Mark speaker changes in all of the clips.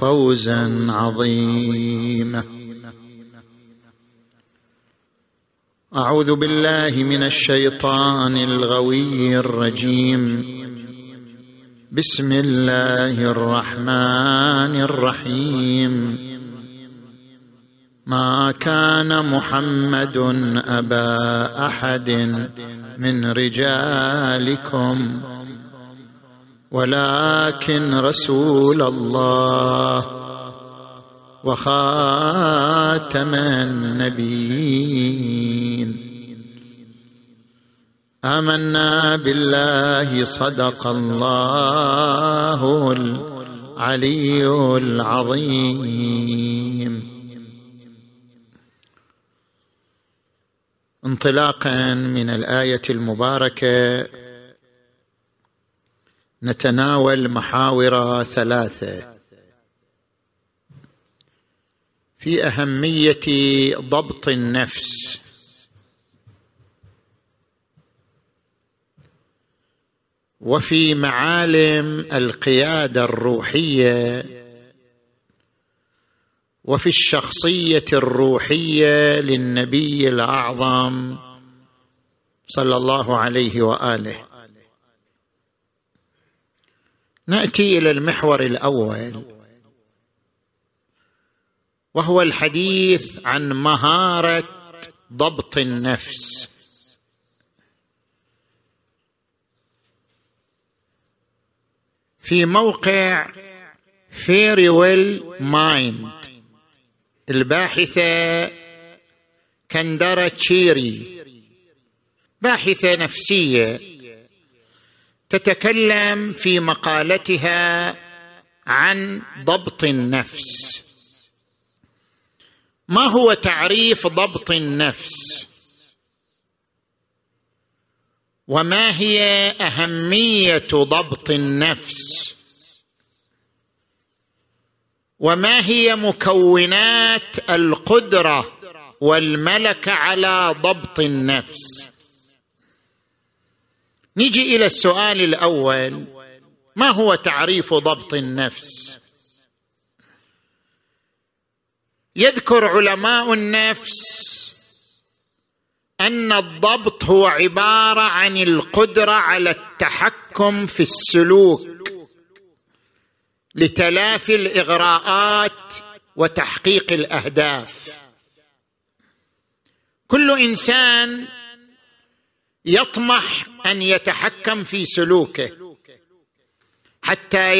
Speaker 1: فوزا عظيما. أعوذ بالله من الشيطان الغوي الرجيم. بسم الله الرحمن الرحيم. ما كان محمد أبا أحد من رجالكم ولكن رسول الله وخاتم النبيين. آمنا بالله صدق الله العلي العظيم. انطلاقا من الآية المباركة نتناول محاور ثلاثة. في أهمية ضبط النفس. وفي معالم القيادة الروحية. وفي الشخصية الروحية للنبي الأعظم صلى الله عليه وآله. نأتي إلى المحور الأول وهو الحديث عن مهارة ضبط النفس. في موقع فيري ويل مايند الباحثة كندرا تشيري باحثة نفسية. تتكلم في مقالتها عن ضبط النفس. ما هو تعريف ضبط النفس؟ وما هي أهمية ضبط النفس؟ وما هي مكونات القدرة والملكه على ضبط النفس؟ نجي إلى السؤال الأول. ما هو تعريف ضبط النفس؟ يذكر علماء النفس أن الضبط هو عبارة عن القدرة على التحكم في السلوك لتلافي الإغراءات وتحقيق الأهداف. كل إنسان يطمح أن يتحكم في سلوكه حتى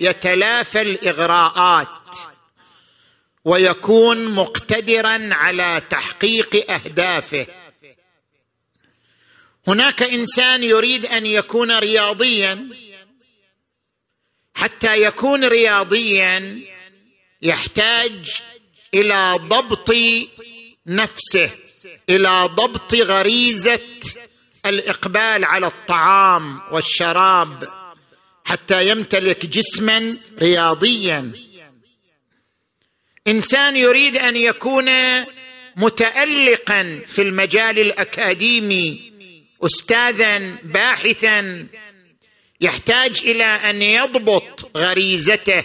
Speaker 1: يتلافى الإغراءات ويكون مقتدرا على تحقيق أهدافه. هناك إنسان يريد أن يكون رياضيا. حتى يكون رياضيا يحتاج إلى ضبط نفسه إلى ضبط غريزة الإقبال على الطعام والشراب حتى يمتلك جسما رياضيا. إنسان يريد أن يكون متالقا في المجال الأكاديمي استاذا باحثا يحتاج إلى أن يضبط غريزته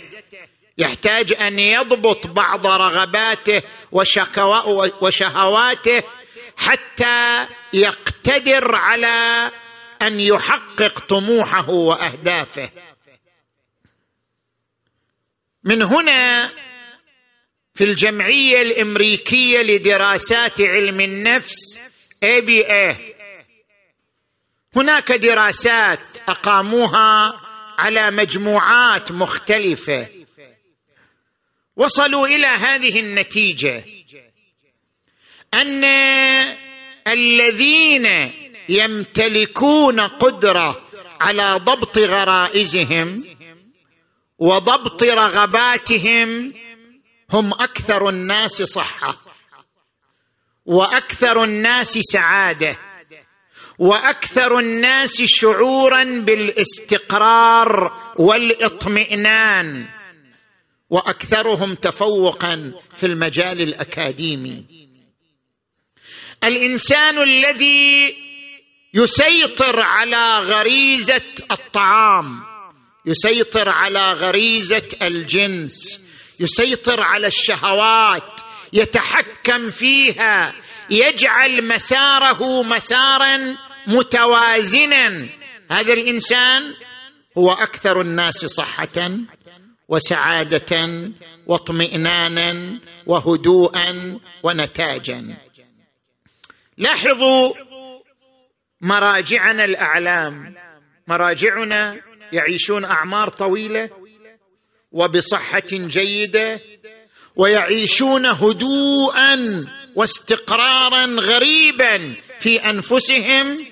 Speaker 1: يحتاج أن يضبط بعض رغباته وشهواته حتى يقتدر على أن يحقق طموحه وأهدافه. من هنا في الجمعية الأمريكية لدراسات علم النفس اي بي اي هناك دراسات أقاموها على مجموعات مختلفة. وصلوا إلى هذه النتيجة. أن الذين يمتلكون قدرة على ضبط غرائزهم وضبط رغباتهم هم أكثر الناس صحة وأكثر الناس سعادة وأكثر الناس شعورا بالاستقرار والاطمئنان وأكثرهم تفوقا في المجال الأكاديمي. الإنسان الذي يسيطر على غريزة الطعام يسيطر على غريزة الجنس يسيطر على الشهوات يتحكم فيها يجعل مساره مسارا متوازنا. هذا الإنسان هو أكثر الناس صحة وسعادة واطمئنانا وهدوءا ونتاجا. لاحظوا مراجعنا الأعلام. مراجعنا يعيشون أعمار طويلة وبصحة جيدة ويعيشون هدوءا واستقرارا غريبا في أنفسهم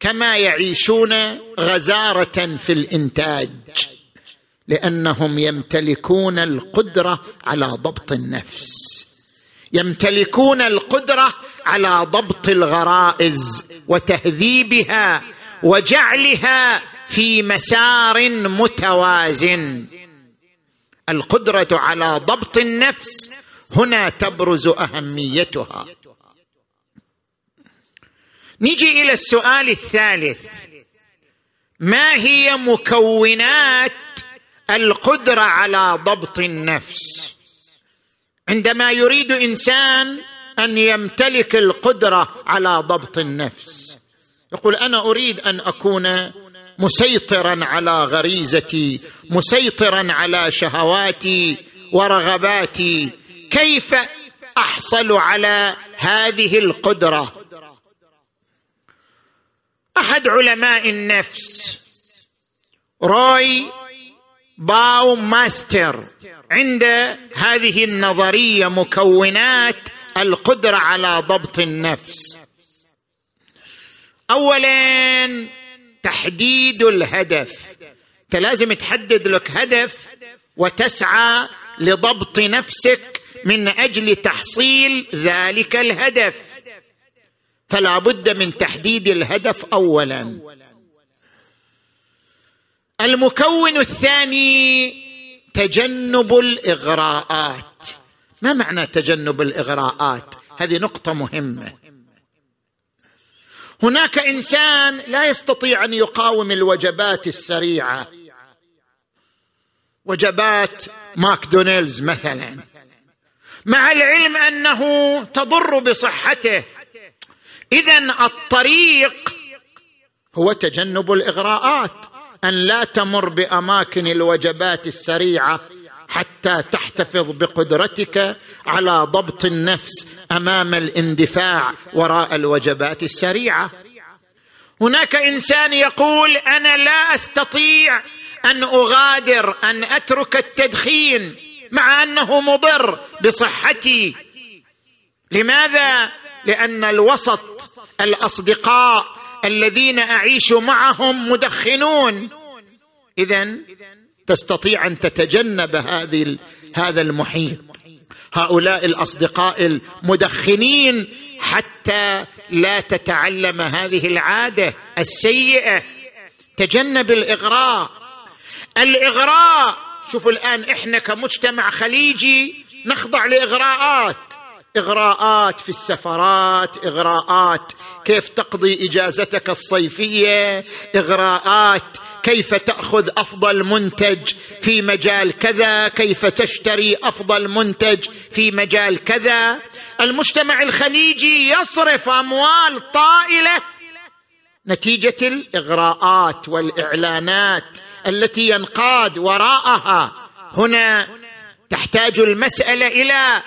Speaker 1: كما يعيشون غزارة في الإنتاج لأنهم يمتلكون القدرة على ضبط النفس. يمتلكون القدرة على ضبط الغرائز وتهذيبها وجعلها في مسار متوازن. القدرة على ضبط النفس هنا تبرز أهميتها. نجي إلى السؤال الثالث. ما هي مكونات القدرة على ضبط النفس؟ عندما يريد إنسان أن يمتلك القدرة على ضبط النفس يقول أنا أريد أن أكون مسيطرا على غريزتي مسيطرا على شهواتي ورغباتي كيف أحصل على هذه القدرة؟ أحد علماء النفس روي باو ماستر عند هذه النظرية مكونات القدرة على ضبط النفس. اولا تحديد الهدف. أنت لازم تحدد لك هدف وتسعى لضبط نفسك من أجل تحصيل ذلك الهدف. فلا بد من تحديد الهدف اولا. المكون الثاني تجنب الإغراءات. ما معنى تجنب الإغراءات؟ هذه نقطة مهمة. هناك إنسان لا يستطيع أن يقاوم الوجبات السريعة. وجبات ماكدونالدز مثلا. مع العلم أنه تضر بصحته. اذا الطريق هو تجنب الإغراءات. أن لا تمر بأماكن الوجبات السريعة حتى تحتفظ بقدرتك على ضبط النفس أمام الاندفاع وراء الوجبات السريعة. هناك إنسان يقول أنا لا أستطيع أن أغادر أن أترك التدخين مع أنه مضر بصحتي. لماذا؟ لأن الوسط الأصدقاء الذين أعيش معهم مدخنون. اذا تستطيع أن تتجنب هذه هذا المحيط. هؤلاء الأصدقاء المدخنين حتى لا تتعلم هذه العادة السيئة. تجنب الإغراء. الإغراء شوفوا الآن إحنا كمجتمع خليجي نخضع لإغراءات. إغراءات في السفرات إغراءات كيف تقضي إجازتك الصيفية إغراءات كيف تأخذ أفضل منتج في مجال كذا كيف تشتري أفضل منتج في مجال كذا. المجتمع الخليجي يصرف أموال طائلة. نتيجة الإغراءات والإعلانات التي ينقاد وراءها هنا تحتاج المسألة إلى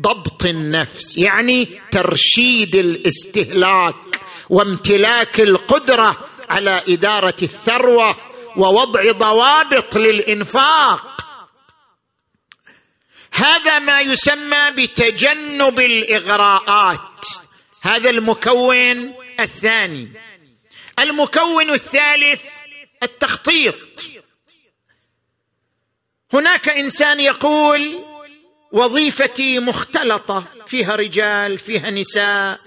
Speaker 1: ضبط النفس يعني ترشيد الاستهلاك وامتلاك القدرة على إدارة الثروة ووضع ضوابط للإنفاق. هذا ما يسمى بتجنب الإغراءات. هذا المكون الثاني. المكون الثالث التخطيط. هناك إنسان يقول وظيفتي مختلطة فيها رجال فيها نساء.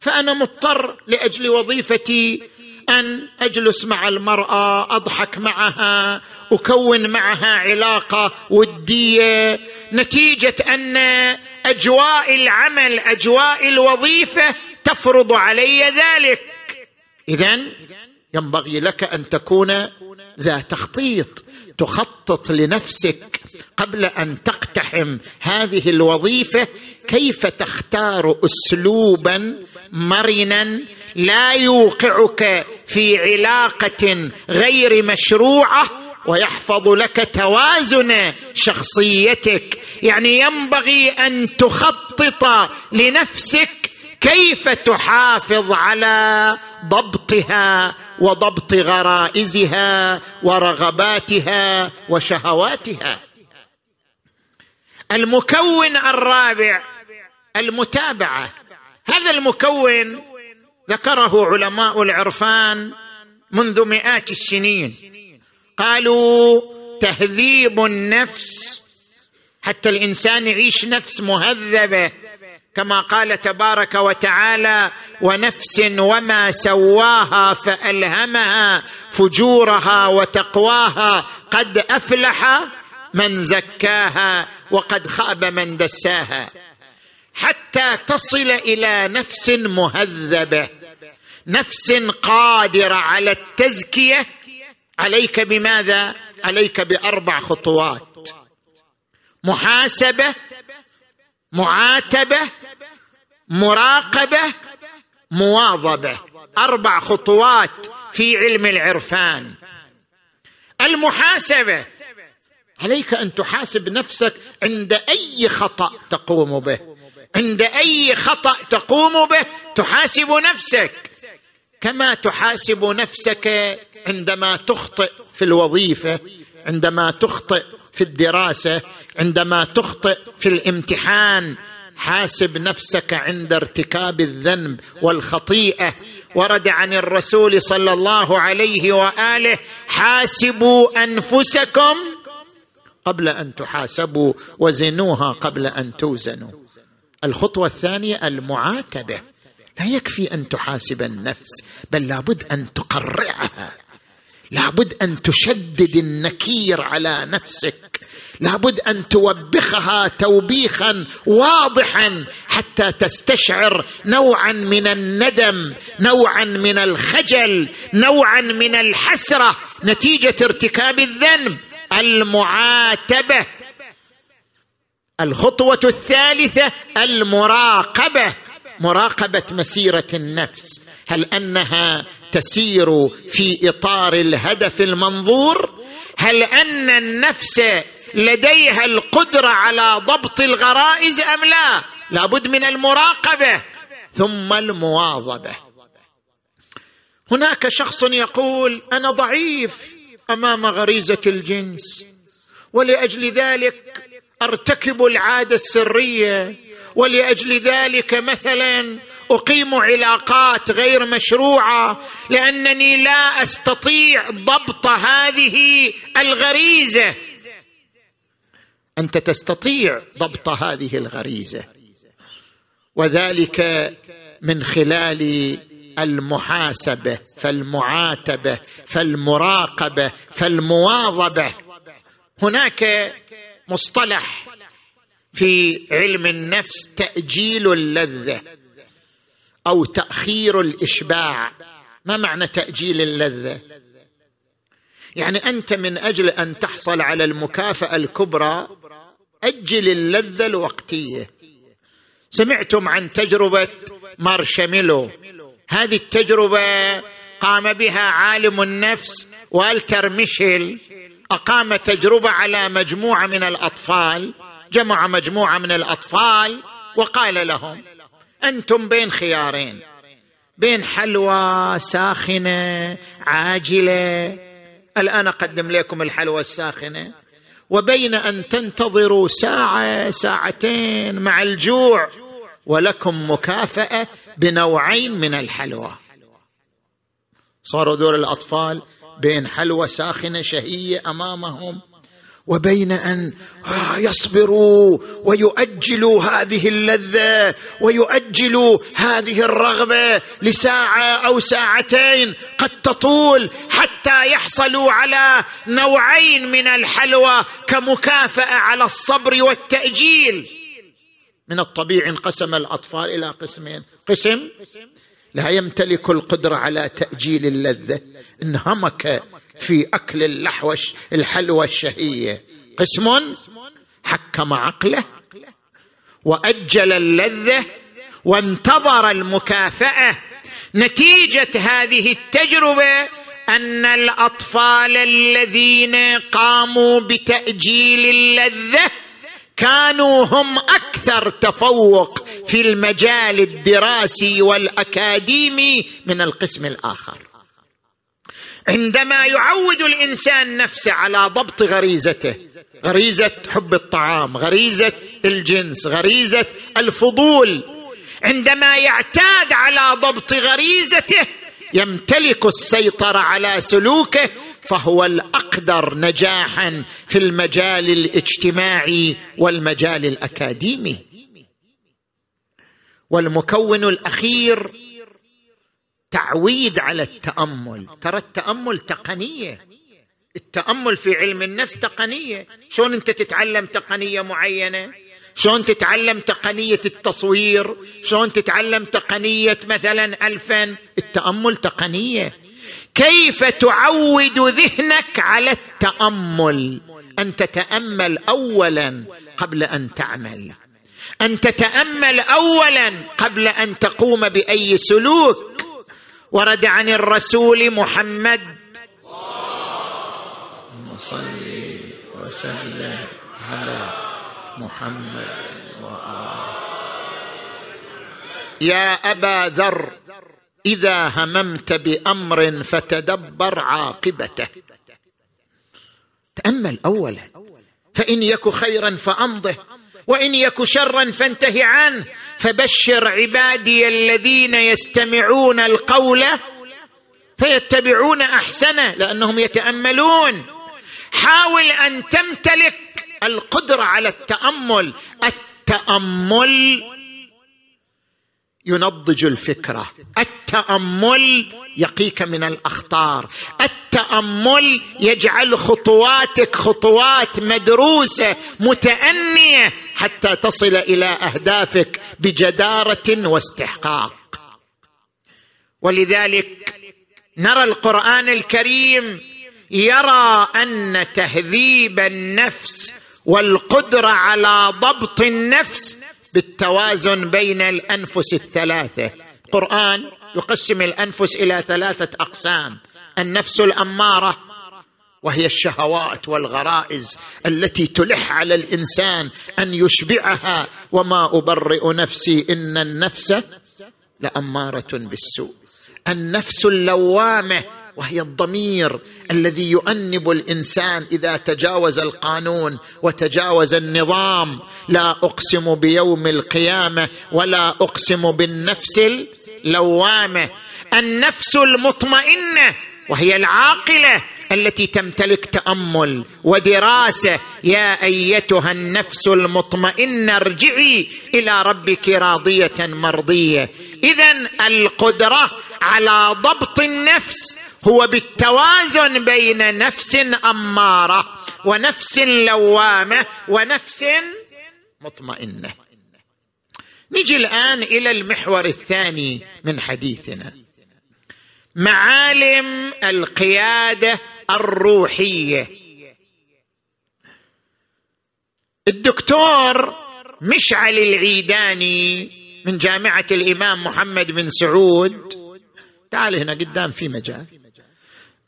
Speaker 1: فأنا مضطر لأجل وظيفتي أن أجلس مع المرأة أضحك معها أكون معها علاقة ودية. نتيجة أن أجواء العمل أجواء الوظيفة تفرض علي ذلك. اذا ينبغي لك أن تكون ذا تخطيط تخطط لنفسك قبل أن تقتحم هذه الوظيفة. كيف تختار اسلوبا مرنا لا يوقعك في علاقة غير مشروعة ويحفظ لك توازن شخصيتك؟ يعني ينبغي أن تخطط لنفسك كيف تحافظ على ضبطها وضبط غرائزها ورغباتها وشهواتها؟ المكون الرابع المتابعة. هذا المكون ذكره علماء العرفان منذ مئات السنين. قالوا تهذيب النفس حتى الإنسان يعيش نفس مهذبة. كما قال تبارك وتعالى ونفس وما سواها فألهمها فجورها وتقواها قد أفلح من زكاها وقد خاب من دساها حتى تصل إلى نفس مهذبة نفس قادرة على التزكية. عليك بماذا؟ عليك بأربع خطوات. محاسبة معاتبة مراقبة مواظبة. أربع خطوات في علم العرفان. المحاسبة. عليك أن تحاسب نفسك عند أي خطأ تقوم به. عند أي خطأ تقوم به تحاسب نفسك. كما تحاسب نفسك عندما تخطئ في الوظيفة عندما تخطئ في الدراسة عندما تخطئ في الامتحان حاسب نفسك عند ارتكاب الذنب والخطيئة. ورد عن الرسول صلى الله عليه وآله حاسبوا أنفسكم قبل أن تحاسبوا وزنوها قبل أن توزنوا. الخطوة الثانية المعاتبة. لا يكفي أن تحاسب النفس بل لابد أن تقرعها. لابد أن تشدد النكير على نفسك. لابد أن توبخها توبيخا واضحا حتى تستشعر نوعا من الندم نوعا من الخجل نوعا من الحسرة نتيجة ارتكاب الذنب. المعاتبة الخطوة الثالثة المراقبة. مراقبة مسيرة النفس. هل أنها تسير في إطار الهدف المنظور؟ هل أن النفس لديها القدرة على ضبط الغرائز أم لا؟ لابد من المراقبة ثم المواظبة. هناك شخص يقول أنا ضعيف أمام غريزة الجنس ولأجل ذلك أرتكب العادة السرية ولأجل ذلك مثلا أقيم علاقات غير مشروعة لأنني لا أستطيع ضبط هذه الغريزة. أنت تستطيع ضبط هذه الغريزة. وذلك من خلال المحاسبة فالمعاتبة فالمراقبة فالمواظبة. هناك مصطلح في علم النفس تأجيل اللذة أو تأخير الإشباع. ما معنى تأجيل اللذة؟ يعني أنت من أجل أن تحصل على المكافأة الكبرى أجل اللذة الوقتية. سمعتم عن تجربة مارشميلو. هذه التجربة قام بها عالم النفس والتر ميشيل أقام تجربة على مجموعة من الأطفال. جمع مجموعة من الأطفال وقال لهم أنتم بين خيارين بين حلوى ساخنة عاجلة الآن أقدم لكم الحلوى الساخنة وبين أن تنتظروا ساعة ساعتين مع الجوع ولكم مكافأة بنوعين من الحلوى. صاروا ذول الأطفال بين حلوى ساخنة شهية أمامهم وبين أن آه، يصبروا ويؤجلوا هذه اللذة ويؤجلوا هذه الرغبة لساعة أو ساعتين قد تطول حتى يحصلوا على نوعين من الحلوى كمكافأة على الصبر والتأجيل. من الطبيعي انقسم الأطفال إلى قسمين. قسم لا يمتلك القدرة على تأجيل اللذة. انهمك في أكل اللحوش الحلوى الشهية. قسم حكم عقله وأجل اللذة وانتظر المكافأة. نتيجة هذه التجربة أن الأطفال الذين قاموا بتأجيل اللذة كانوا هم أكثر تفوق في المجال الدراسي والأكاديمي من القسم الآخر. عندما يعود الإنسان نفسه على ضبط غريزته غريزة حب الطعام غريزة الجنس غريزة الفضول عندما يعتاد على ضبط غريزته يمتلك السيطرة على سلوكه فهو الأقدر نجاحا في المجال الاجتماعي والمجال الأكاديمي. والمكون الأخير تعويد على التأمل. ترى التأمل تقنية. التأمل في علم النفس تقنية. شلون أنت تتعلم تقنية معينة؟ شلون تتعلم تقنية التصوير؟ شلون تتعلم تقنية مثلا الفن التأمل تقنية. كيف تعود ذهنك على التأمل؟ أن تتأمل اولا قبل أن تعمل. أن تتأمل اولا قبل أن تقوم بأي سلوك. ورد عن الرسول محمد. اللهم صل وسلم على محمد وآله. يا أبا ذر إذا هممت بأمر فتدبر عاقبته. تأمل أولا فإن يك خيرا فأمضه. وإن يك شرا فانته عنه. فبشر عبادي الذين يستمعون القول فيتبعون أحسنه لأنهم يتأملون. حاول أن تمتلك القدرة على التأمل. التأمل ينضج الفكرة. التأمل يقيك من الأخطار. التأمل يجعل خطواتك خطوات مدروسة متأنية حتى تصل إلى أهدافك بجدارة واستحقاق. ولذلك نرى القرآن الكريم يرى أن تهذيب النفس والقدرة على ضبط النفس بالتوازن بين الأنفس الثلاثة. القران يقسم الأنفس إلى ثلاثة أقسام. النفس الأمارة وهي الشهوات والغرائز التي تلح على الإنسان أن يشبعها. وما أبرئ نفسي إن النفس لأمارة بالسوء. النفس اللوامة وهي الضمير الذي يؤنب الإنسان إذا تجاوز القانون وتجاوز النظام. لا أقسم بيوم القيامة ولا أقسم بالنفس اللوامة. النفس المطمئنة وهي العاقلة التي تمتلك تأمل ودراسة. يا أيتها النفس المطمئنة ارجعي إلى ربك راضية مرضية. اذا القدرة على ضبط النفس هو بالتوازن بين نفس أمارة ونفس لوامة ونفس مطمئنة. نجي الآن إلى المحور الثاني من حديثنا. معالم القيادة الروحية. الدكتور مشعل العيداني من جامعة الإمام محمد بن سعود. تعال هنا قدام في مجال.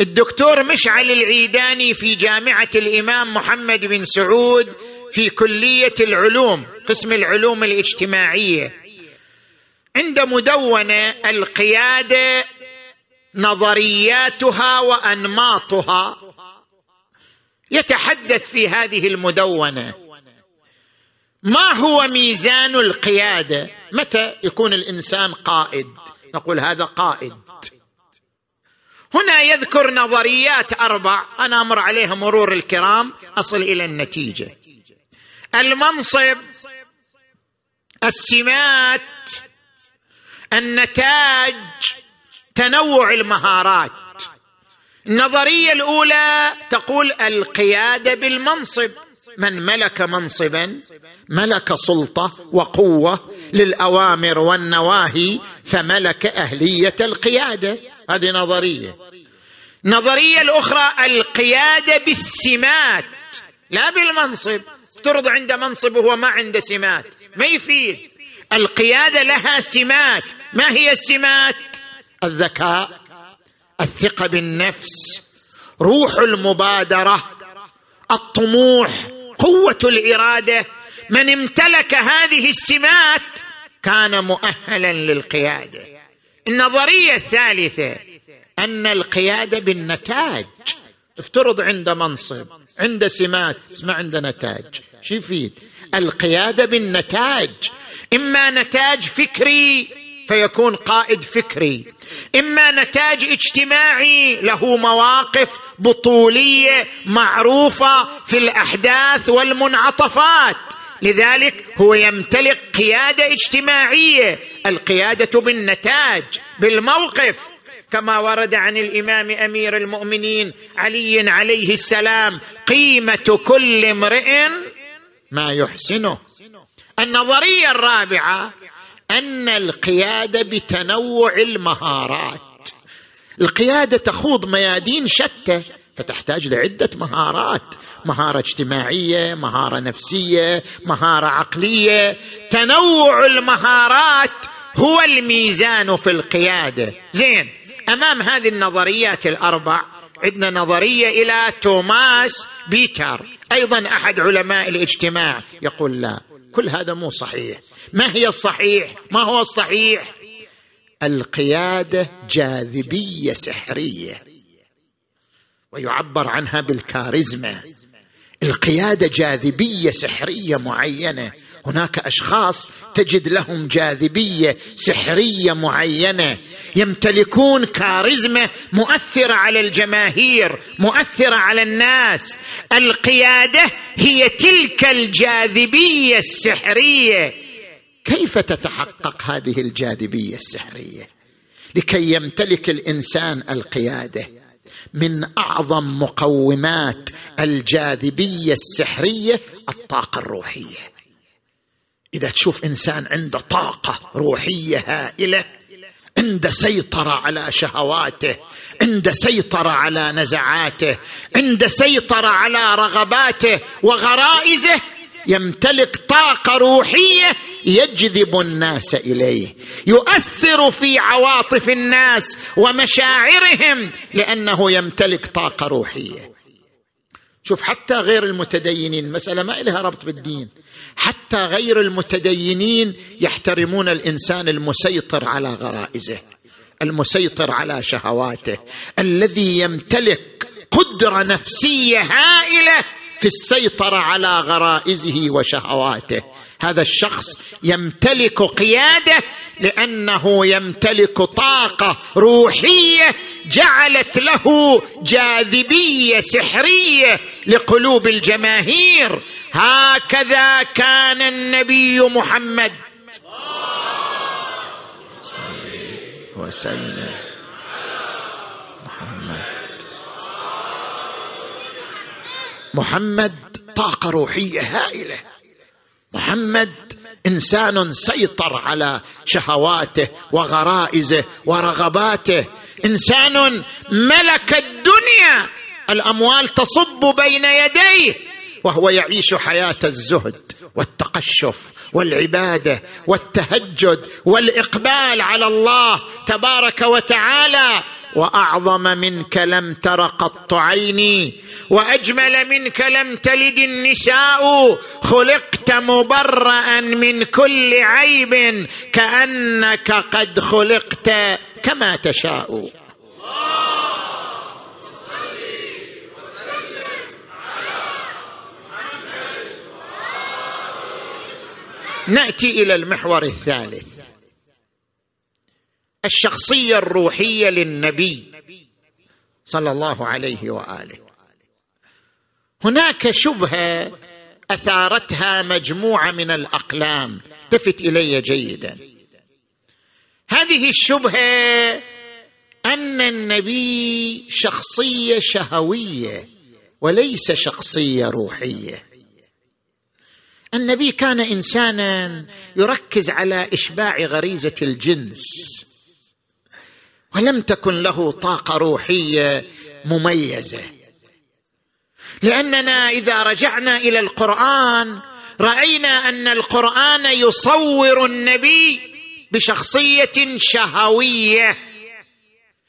Speaker 1: الدكتور مشعل العيداني في جامعة الإمام محمد بن سعود في كلية العلوم قسم العلوم الاجتماعية. عند مدونة القيادة نظرياتها وأنماطها. يتحدث في هذه المدونة. ما هو ميزان القيادة؟ متى يكون الإنسان قائد؟ نقول هذا قائد. هنا يذكر نظريات أربع. أنا أمر عليها مرور الكرام. أصل إلى النتيجة. المنصب السمات النتاج تنوع المهارات. النظريه الأولى تقول القيادة بالمنصب. من ملك منصبا؟ ملك سلطة وقوة للأوامر والنواهي فملك أهلية القيادة. هذه نظرية. النظريه الأخرى القيادة بالسمات لا بالمنصب. افترض عنده منصب وهو ما عنده سمات. ما يفيد. القيادة لها سمات. ما هي السمات؟ الذكاء الثقة بالنفس روح المبادرة الطموح قوة الإرادة. من امتلك هذه السمات كان مؤهلا للقيادة. النظرية الثالثة أن القيادة بالنتاج. افترض عنده منصب عنده سمات ما عنده نتاج. شو يفيد؟ القيادة بالنتاج. إما نتاج فكري فيكون قائد فكري. إما نتاج اجتماعي له مواقف بطولية معروفة في الأحداث والمنعطفات. لذلك هو يمتلك قيادة اجتماعية القيادة بالنتاج بالموقف. كما ورد عن الإمام أمير المؤمنين علي عليه السلام قيمة كل امرئ ما يحسنه. النظرية الرابعة أن القيادة بتنوع المهارات. القيادة تخوض ميادين شتى فتحتاج لعدة مهارات. مهارة اجتماعية مهارة نفسية مهارة عقلية. تنوع المهارات هو الميزان في القيادة. زين أمام هذه النظريات الأربع عندنا نظرية إلى توماس بيتر أيضا أحد علماء الاجتماع. يقول لا كل هذا مو صحيح. ما هي الصحيح؟ ما هو الصحيح؟ القيادة جاذبية سحرية. ويعبر عنها بالكاريزما. القيادة جاذبية سحرية معينة. هناك أشخاص تجد لهم جاذبية سحرية معينة يمتلكون كاريزما مؤثرة على الجماهير مؤثرة على الناس. القيادة هي تلك الجاذبية السحرية. كيف تتحقق هذه الجاذبية السحرية؟ لكي يمتلك الإنسان القيادة من أعظم مقومات الجاذبية السحرية الطاقة الروحية. إذا تشوف إنسان عنده طاقة روحية هائلة عنده سيطرة على شهواته عنده سيطرة على نزعاته عنده سيطرة على رغباته وغرائزه يمتلك طاقة روحية يجذب الناس إليه يؤثر في عواطف الناس ومشاعرهم لأنه يمتلك طاقة روحية. شوف حتى غير المتدينين المسألة ما لها ربط بالدين. حتى غير المتدينين يحترمون الإنسان المسيطر على غرائزه المسيطر على شهواته الذي يمتلك قدرة نفسية هائلة في السيطرة على غرائزه وشهواته. هذا الشخص يمتلك قيادة لأنه يمتلك طاقة روحية جعلت له جاذبية سحرية لقلوب الجماهير. هكذا كان النبي محمد. وسلم محمد. محمد طاقة روحية هائلة. محمد إنسان سيطر على شهواته وغرائزه ورغباته. إنسان ملك الدنيا. الأموال تصب بين يديه. وهو يعيش حياة الزهد والتقشف والعبادة والتهجد والإقبال على الله تبارك وتعالى. وأعظم منك لم تر قط عيني وأجمل منك لم تلد النساء. خلقت مبرا من كل عيب كأنك قد خلقت كما تشاء. نأتي إلى المحور الثالث. الشخصية الروحية للنبي صلى الله عليه وآله. هناك شبهة أثارتها مجموعة من الأقلام. التفت إلي جيدا. هذه الشبهة أن النبي شخصية شهوية وليس شخصية روحية. النبي كان إنسانا يركز على إشباع غريزة الجنس. ولم تكن له طاقة روحية مميزة. لأننا إذا رجعنا إلى القرآن رأينا أن القرآن يصور النبي بشخصية شهوية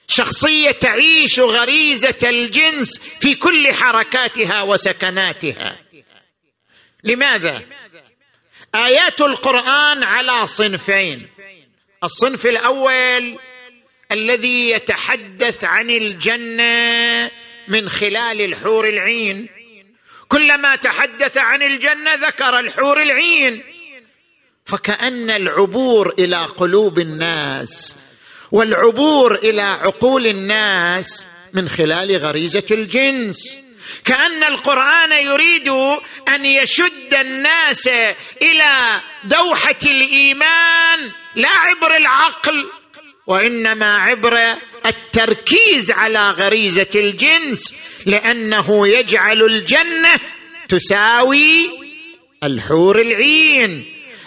Speaker 1: شخصية تعيش غريزة الجنس في كل حركاتها وسكناتها. لماذا؟ آيات القرآن على صنفين. الصنف الأول الذي يتحدث عن الجنة من خلال الحور العين. كلما تحدث عن الجنة ذكر الحور العين. فكأن العبور إلى قلوب الناس والعبور إلى عقول الناس من خلال غريزة الجنس. كأن القرآن يريد أن يشد الناس إلى دوحة الإيمان لا عبر العقل. وإنما عبر التركيز على غريزة الجنس لأنه يجعل الجنة تساوي الحور العين.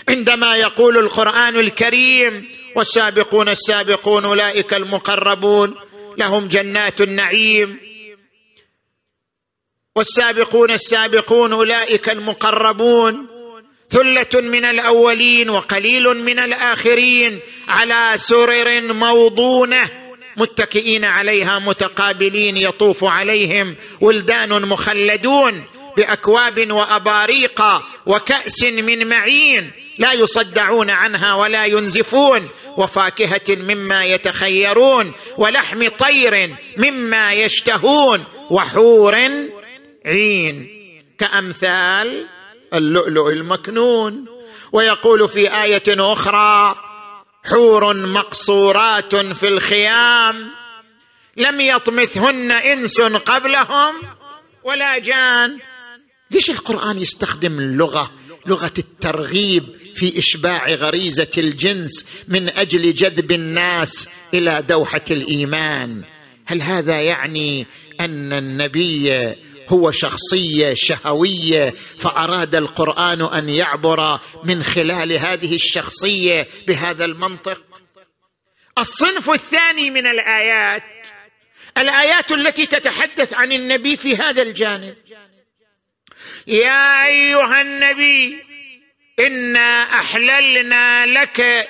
Speaker 1: عندما يقول القرآن الكريم والسابقون السابقون أولئك المقربون لهم جنات النعيم. والسابقون السابقون أولئك المقربون. ثلة من الأولين وقليل من الآخرين على سرر موضونة متكئين عليها متقابلين يطوف عليهم ولدان مخلدون بأكواب وأباريق وكأس من معين لا يصدعون عنها ولا ينزفون وفاكهة مما يتخيرون ولحم طير مما يشتهون وحور عين كأمثال اللؤلؤ المكنون ويقول في آية أخرى حور مقصورات في الخيام لم يطمثهن إنس قبلهم ولا جان. ليش القرآن يستخدم اللغة لغة الترغيب في إشباع غريزة الجنس من أجل جذب الناس إلى دوحة الإيمان؟ هل هذا يعني أن النبي هو شخصية شهوية فأراد القرآن أن يعبر من خلال هذه الشخصية بهذا المنطق. الصنف الثاني من الآيات الآيات التي تتحدث عن النبي في هذا الجانب. يا أيها النبي إنا أحللنا لك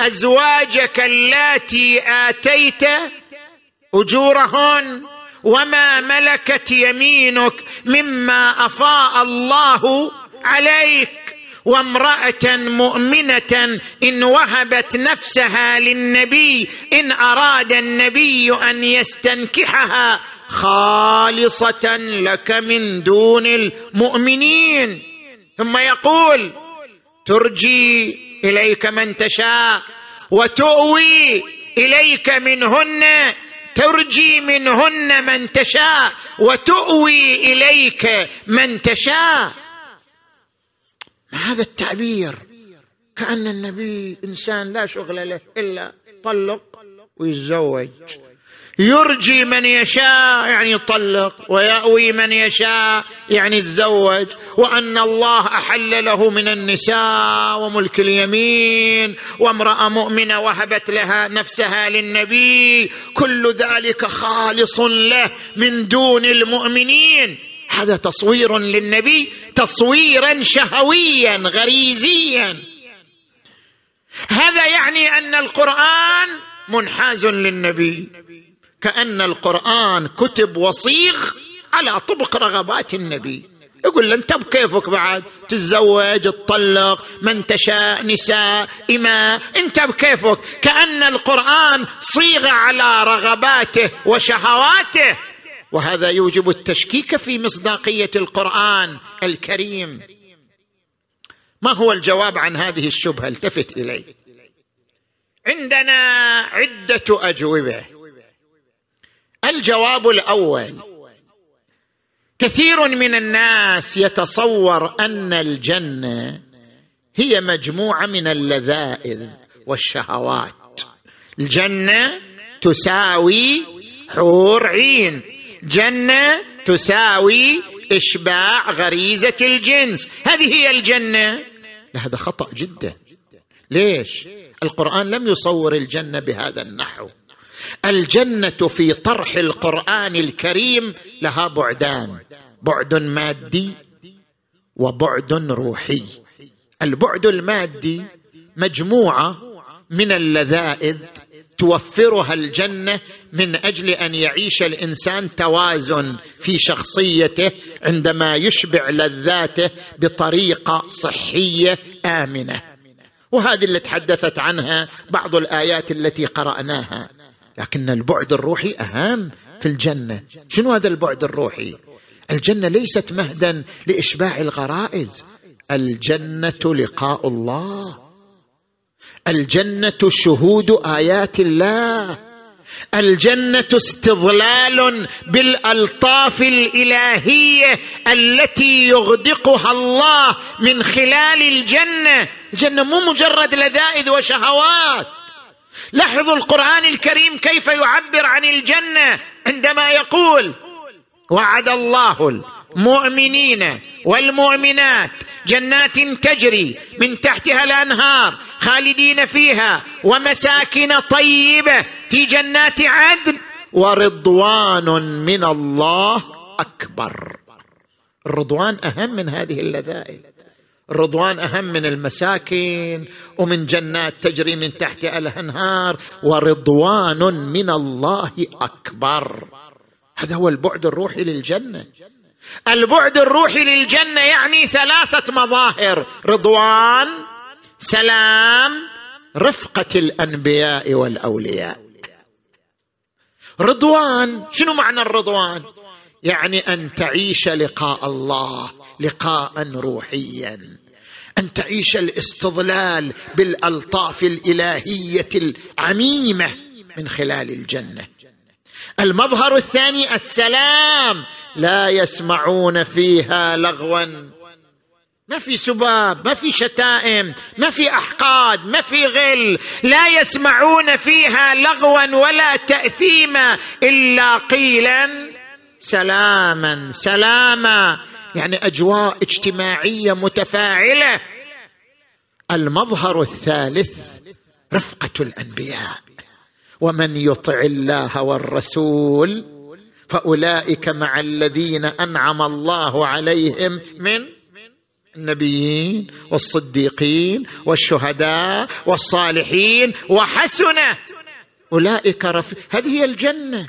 Speaker 1: أزواجك اللاتي آتيت أجورهن. وما ملكت يمينك مما أفاء الله عليك. وامرأة مؤمنة إن وهبت نفسها للنبي إن أراد النبي أن يستنكحها خالصة لك من دون المؤمنين. ثم يقول ترجي إليك من تشاء وتؤوي إليك منهن ترجي منهن من تشاء وتؤوي إليك من تشاء. ما هذا التعبير؟ كأن النبي إنسان لا شغل له إلا طلق ويتزوج. يرجي من يشاء يعني يطلق ويأوي من يشاء يعني يتزوج وأن الله أحل له من النساء وملك اليمين وامرأة مؤمنة وهبت لها نفسها للنبي كل ذلك خالص له من دون المؤمنين. هذا تصوير للنبي تصويرا شهويا غريزيا. هذا يعني أن القرآن منحاز للنبي. كأن القرآن كتب وصيغ على طبق رغبات النبي. يقول له انت بكيفك بعد؟ تتزوج تطلق من تشاء نساء إماء. انت بكيفك كأن القرآن صيغ على رغباته وشهواته. وهذا يوجب التشكيك في مصداقية القرآن الكريم. ما هو الجواب عن هذه الشبهة؟ التفت إليه. عندنا عدة أجوبة. الجواب الأول. كثير من الناس يتصور أن الجنة هي مجموعة من اللذائذ والشهوات. الجنة تساوي حور عين. جنة تساوي إشباع غريزة الجنس. هذه هي الجنة. لا هذا خطأ جدا. ليش؟ القرآن لم يصور الجنة بهذا النحو. الجنة في طرح القرآن الكريم لها بعدان بعد مادي وبعد روحي. البعد المادي مجموعة من اللذائذ توفرها الجنة من أجل أن يعيش الإنسان توازن في شخصيته عندما يشبع لذاته بطريقة صحية آمنة. وهذه اللي تحدثت عنها بعض الآيات التي قرأناها. لكن البعد الروحي أهم في الجنة. شنو هذا البعد الروحي؟ الجنة ليست مهدا لإشباع الغرائز. الجنة لقاء الله. الجنة شهود آيات الله. الجنة استظلال بالألطاف الإلهية التي يغدقها الله من خلال الجنة. الجنة مو مجرد لذائذ وشهوات. لاحظوا القرآن الكريم كيف يعبر عن الجنة عندما يقول وعد الله المؤمنين والمؤمنات جنات تجري من تحتها الأنهار خالدين فيها ومساكن طيبة في جنات عدن ورضوان من الله أكبر. الرضوان أهم من هذه اللذائذ. الرضوان أهم من المساكن ومن جنات تجري من تحتها الأنهار ورضوان من الله أكبر. هذا هو البعد الروحي للجنة. البعد الروحي للجنة يعني ثلاثة مظاهر رضوان سلام رفقة الأنبياء والأولياء. رضوان شنو معنى الرضوان؟ يعني أن تعيش لقاء الله لقاء روحيا. أن تعيش الاستظلال بالألطاف الإلهية العميمة من خلال الجنة. المظهر الثاني السلام. لا يسمعون فيها لغوا. ما في سباب ما في شتائم ما في أحقاد ما في غل. لا يسمعون فيها لغوا ولا تأثيما إلا قيلا سلاما. سلاما يعني أجواء اجتماعية متفاعلة. المظهر الثالث رفقة الأنبياء. ومن يطع الله والرسول فأولئك مع الذين أنعم الله عليهم من النبيين والصديقين والشهداء والصالحين وحسن. أولئك رفيق هذه هي الجنة.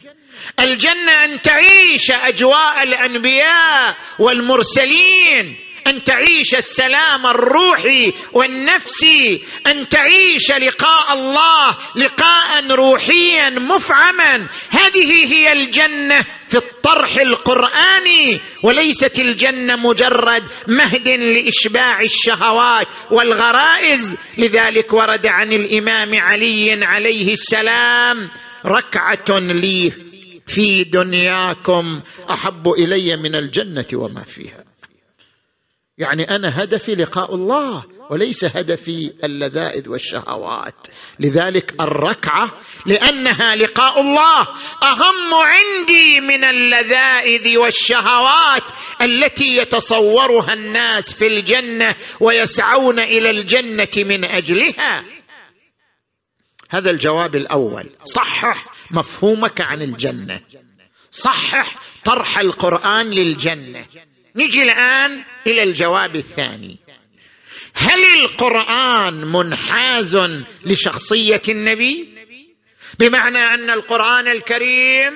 Speaker 1: الجنة أن تعيش أجواء الأنبياء والمرسلين. أن تعيش السلام الروحي والنفسي أن تعيش لقاء الله لقاء روحيا مفعما. هذه هي الجنة في الطرح القرآني وليست الجنة مجرد مهد لإشباع الشهوات والغرائز. لذلك ورد عن الإمام علي عليه السلام ركعة لي في دنياكم أحب إلي من الجنة وما فيها. يعني أنا هدفي لقاء الله وليس هدفي اللذائذ والشهوات. لذلك الركعة لأنها لقاء الله أهم عندي من اللذائذ والشهوات التي يتصورها الناس في الجنة ويسعون إلى الجنة من أجلها. هذا الجواب الأول. صحح مفهومك عن الجنة. صحح طرح القرآن للجنة. نجي الآن إلى الجواب الثاني. هل القرآن منحاز لشخصية النبي؟ بمعنى أن القرآن الكريم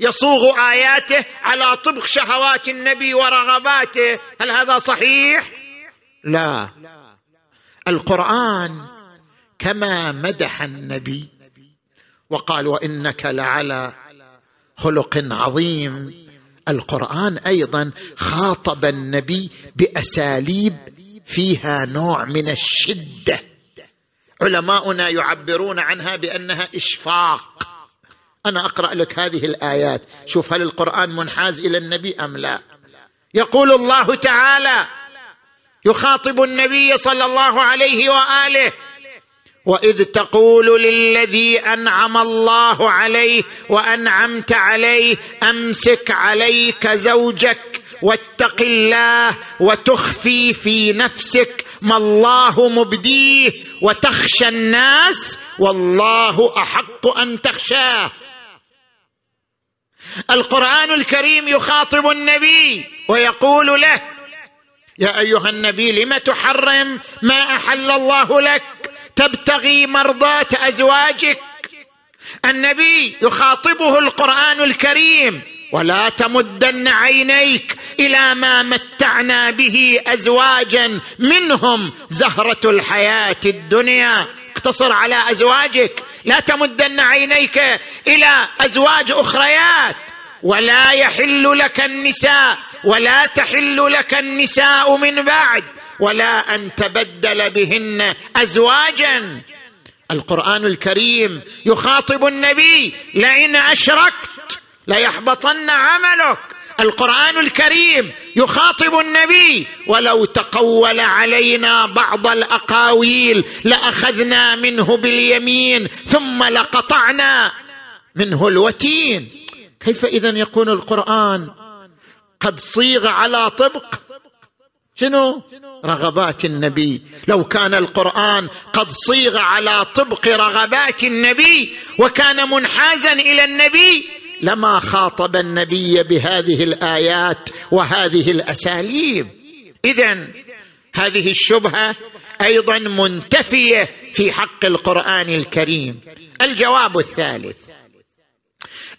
Speaker 1: يصوغ آياته على طبق شهوات النبي ورغباته. هل هذا صحيح؟ لا. القرآن كما مدح النبي وقال وإنك لعلى خلق عظيم. القرآن أيضا خاطب النبي بأساليب فيها نوع من الشدة. علماؤنا يعبرون عنها بأنها إشفاق. أنا أقرأ لك هذه الآيات. شوف هل القرآن منحاز إلى النبي أم لا؟ يقول الله تعالى يخاطب النبي صلى الله عليه وآله وإذ تقول للذي أنعم الله عليه وأنعمت عليه أمسك عليك زوجك واتق الله وتخفي في نفسك ما الله مبديه وتخشى الناس والله أحق أن تخشاه. القرآن الكريم يخاطب النبي ويقول له يا أيها النبي لم تحرم ما أحل الله لك؟ تبتغي مرضاه أزواجك. النبي يخاطبه القرآن الكريم ولا تمدن عينيك إلى ما متعنا به ازواجا منهم زهرة الحياة الدنيا. اقتصر على أزواجك. لا تمدن عينيك إلى أزواج أخريات. ولا يحل لك النساء ولا تحل لك النساء من بعد. ولا أن تبدل بهن ازواجا. القرآن الكريم يخاطب النبي لئن أشركت ليحبطن عملك. القرآن الكريم يخاطب النبي ولو تقول علينا بعض الأقاويل لأخذنا منه باليمين ثم لقطعنا منه الوتين. كيف اذا يكون القرآن؟ قد صيغ على طبق شنو؟ رغبات النبي. لو كان القرآن قد صيغ على طبق رغبات النبي وكان منحازا إلى النبي لما خاطب النبي بهذه الآيات وهذه الأساليب. اذا هذه الشبهة أيضا منتفية في حق القرآن الكريم. الجواب الثالث.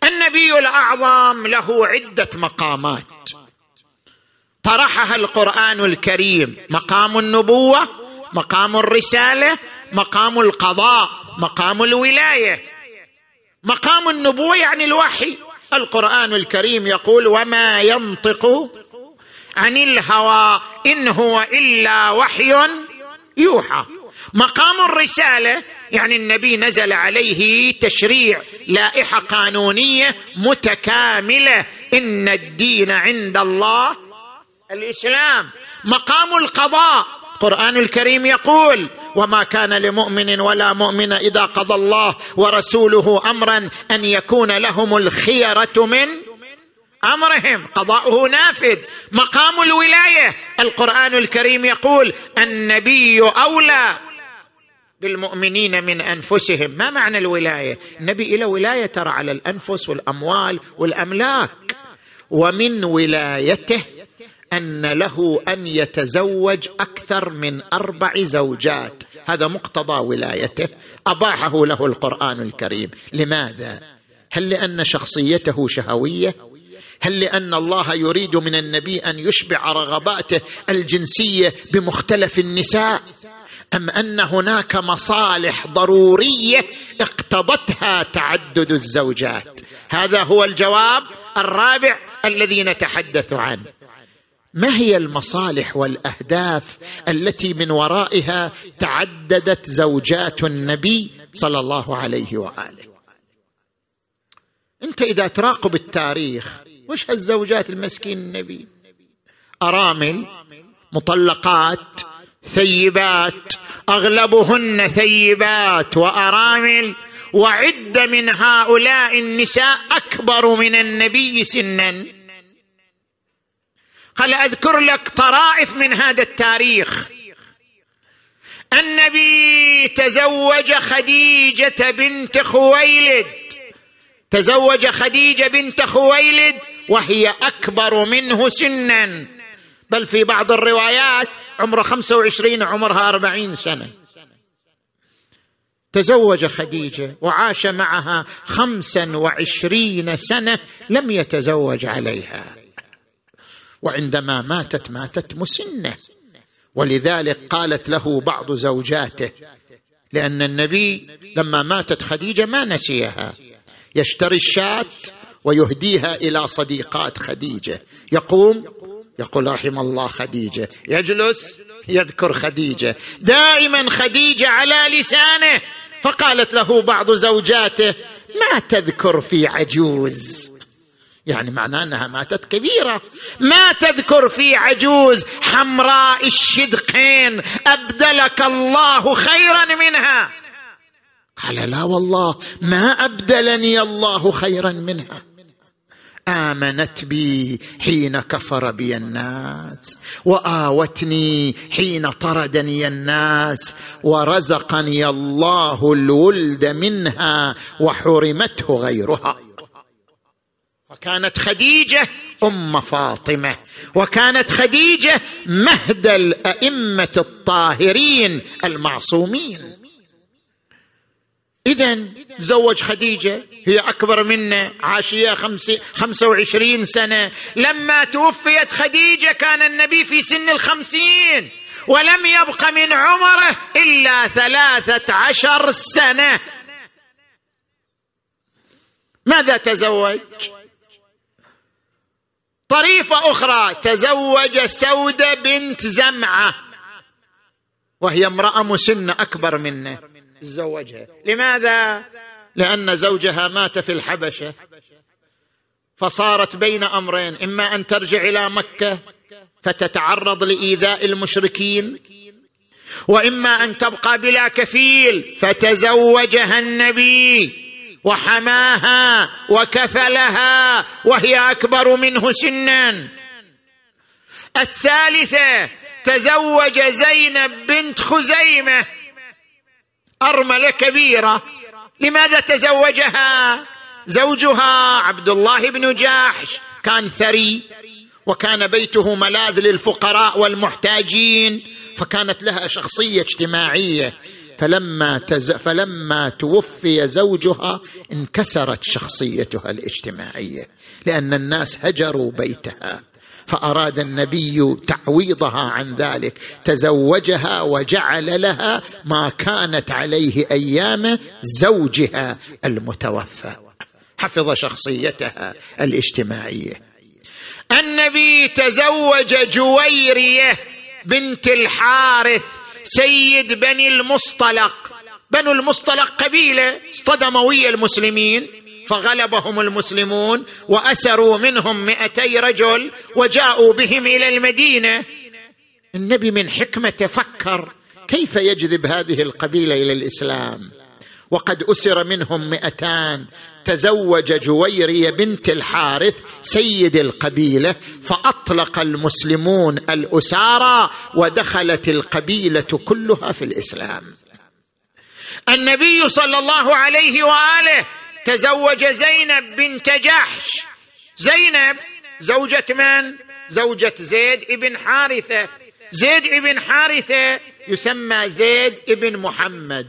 Speaker 1: النبي الأعظم له عدة مقامات. طرحها القرآن الكريم. مقام النبوة مقام الرسالة مقام القضاء مقام الولاية. مقام النبوة يعني الوحي. القرآن الكريم يقول وما ينطق عن الهوى إن هو إلا وحي يوحى مقام الرسالة يعني النبي نزل عليه تشريع لائحة قانونية متكاملة إن الدين عند الله الإسلام مقام القضاء. القران الكريم يقول وما كان لمؤمن ولا مؤمن إذا قضى الله ورسوله أمرا أن يكون لهم الخيرة من أمرهم. قضاؤه نافذ. مقام الولاية. القرآن الكريم يقول النبي أولى بالمؤمنين من أنفسهم. ما معنى الولاية؟ النبي له ولاية ترى على الأنفس والأموال والأملاك. ومن ولايته أن له أن يتزوج أكثر من أربع زوجات. هذا مقتضى ولايته. أباحه له القرآن الكريم. لماذا؟ هل لأن شخصيته شهوية؟ هل لأن الله يريد من النبي أن يشبع رغباته الجنسية بمختلف النساء؟ أم أن هناك مصالح ضرورية اقتضتها تعدد الزوجات؟ هذا هو الجواب الرابع الذي نتحدث عنه. ما هي المصالح والأهداف التي من ورائها تعددت زوجات النبي صلى الله عليه وآله؟ أنت إذا تراقب التاريخ وش هالزوجات المسكين النبي؟ أرامل مطلقات ثيبات أغلبهن ثيبات وأرامل وعد من هؤلاء النساء أكبر من النبي سنا. قال أذكر لك طرائف من هذا التاريخ. النبي تزوج خديجة بنت خويلد. تزوج خديجة بنت خويلد وهي أكبر منه سنا. بل في بعض الروايات عمره خمسة وعشرين عمرها أربعين سنة. تزوج خديجة وعاش معها خمسا وعشرين سنة لم يتزوج عليها. وعندما ماتت ماتت مسنة. ولذلك قالت له بعض زوجاته لأن النبي لما ماتت خديجة ما نسيها. يشتري الشاة ويهديها إلى صديقات خديجة. يقوم يقول رحم الله خديجة يجلس يذكر خديجة. دائما خديجة على لسانه. فقالت له بعض زوجاته ما تذكر في عجوز؟ يعني معناه انها ماتت كبيرة. ما تذكر في عجوز حمراء الشدقين أبدلك الله خيرا منها. قال لا والله ما أبدلني الله خيرا منها. آمنت بي حين كفر بي الناس وآوتني حين طردني الناس ورزقني الله الولد منها وحرمته غيرها. وكانت خديجة أم فاطمة وكانت خديجة مهد الأئمة الطاهرين المعصومين. إذا تزوج خديجة هي أكبر منه عاشية خمسة وعشرين سنة. لما توفيت خديجة كان النبي في سن الخمسين ولم يبق من عمره إلا ثلاثة عشر سنة. ماذا تزوج؟ طريفة أخرى تزوج سودة بنت زمعة. وهي امرأة مسنة أكبر منه. تزوجها لماذا؟ لأن زوجها مات في الحبشة. فصارت بين أمرين إما أن ترجع إلى مكة فتتعرض لإيذاء المشركين وإما أن تبقى بلا كفيل فتزوجها النبي. وحماها وكفلها وهي أكبر منه سنا. الثالثة تزوج زينب بنت خزيمة. ارمله كبيره لماذا تزوجها؟ زوجها عبد الله بن جاحش. كان ثري. وكان بيته ملاذ للفقراء والمحتاجين. فكانت لها شخصية اجتماعية. فلما تز... فلما توفي زوجها انكسرت شخصيتها الاجتماعية لأن الناس هجروا بيتها فأراد النبي تعويضها عن ذلك تزوجها وجعل لها ما كانت عليه أيام زوجها المتوفى. حفظ شخصيتها الاجتماعية. النبي تزوج جويرية بنت الحارث سيد بني المصطلق. بنو المصطلق قبيلة اصطدموا ويا المسلمين فغلبهم المسلمون وأسروا منهم مئتي رجل وجاءوا بهم إلى المدينة. النبي من حكمته فكر كيف يجذب هذه القبيلة إلى الإسلام؟ وقد أسر منهم مئتان. تزوج جويري بنت الحارث سيد القبيلة فأطلق المسلمون الأسارى ودخلت القبيلة كلها في الإسلام. النبي صلى الله عليه وآله تزوج زينب بنت جحش. زينب زوجة من؟ زوجة زيد ابن حارثة. زيد ابن حارثة يسمى زيد ابن محمد.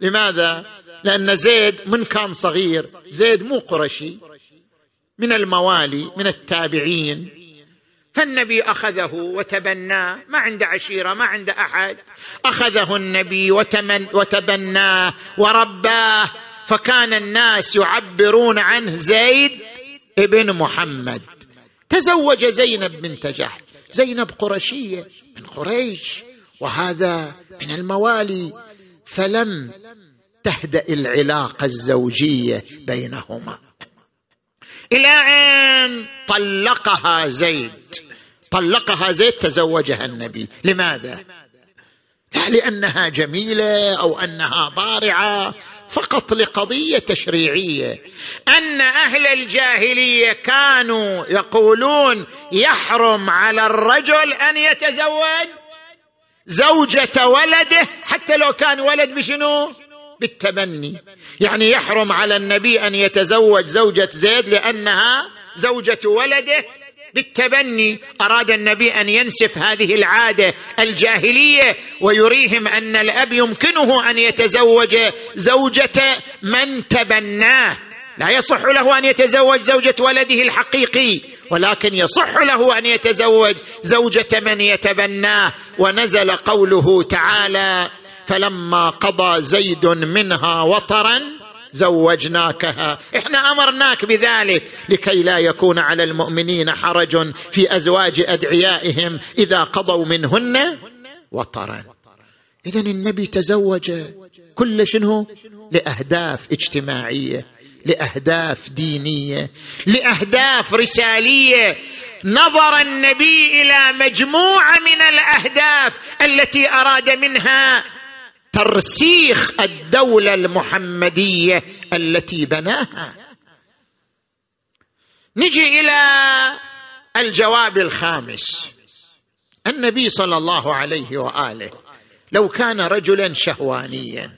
Speaker 1: لماذا؟ لأن زيد من كان صغير. زيد مو قرشي من الموالي من التابعين. فالنبي أخذه وتبناه ما عنده عشيرة ما عنده أحد. أخذه النبي وتمن وتبناه ورباه. فكان الناس يعبرون عنه زيد ابن محمد. تزوج زينب بنت جحش زينب قرشيه من قريش وهذا من الموالي. فلم تهدأ العلاقة الزوجية بينهما. إلى أن طلقها زيد. طلقها زيد تزوجها النبي. لماذا؟ لا لأنها جميلة أو أنها بارعه فقط لقضية تشريعية. أن أهل الجاهلية كانوا يقولون يحرم على الرجل أن يتزوج زوجة ولده حتى لو كان ولد بشنو؟ بالتبني يعني يحرم على النبي أن يتزوج زوجة زيد لأنها زوجة ولده بالتبني. أراد النبي أن ينسف هذه العادة الجاهلية ويريهم أن الأب يمكنه أن يتزوج زوجة من تبناه. لا يصح له أن يتزوج زوجة ولده الحقيقي ولكن يصح له أن يتزوج زوجة من يتبناه. ونزل قوله تعالى فلما قضى زيد منها وطرا زوجناكها. إحنا أمرناك بذلك لكي لا يكون على المؤمنين حرج في أزواج أدعيائهم إذا قضوا منهن وطرا. اذا النبي تزوج كل شنو لأهداف اجتماعية لأهداف دينية لأهداف رسالية. نظر النبي إلى مجموعة من الأهداف التي أراد منها ترسيخ الدولة المحمدية التي بناها. نجي إلى الجواب الخامس. النبي صلى الله عليه وآله لو كان رجلا شهوانيا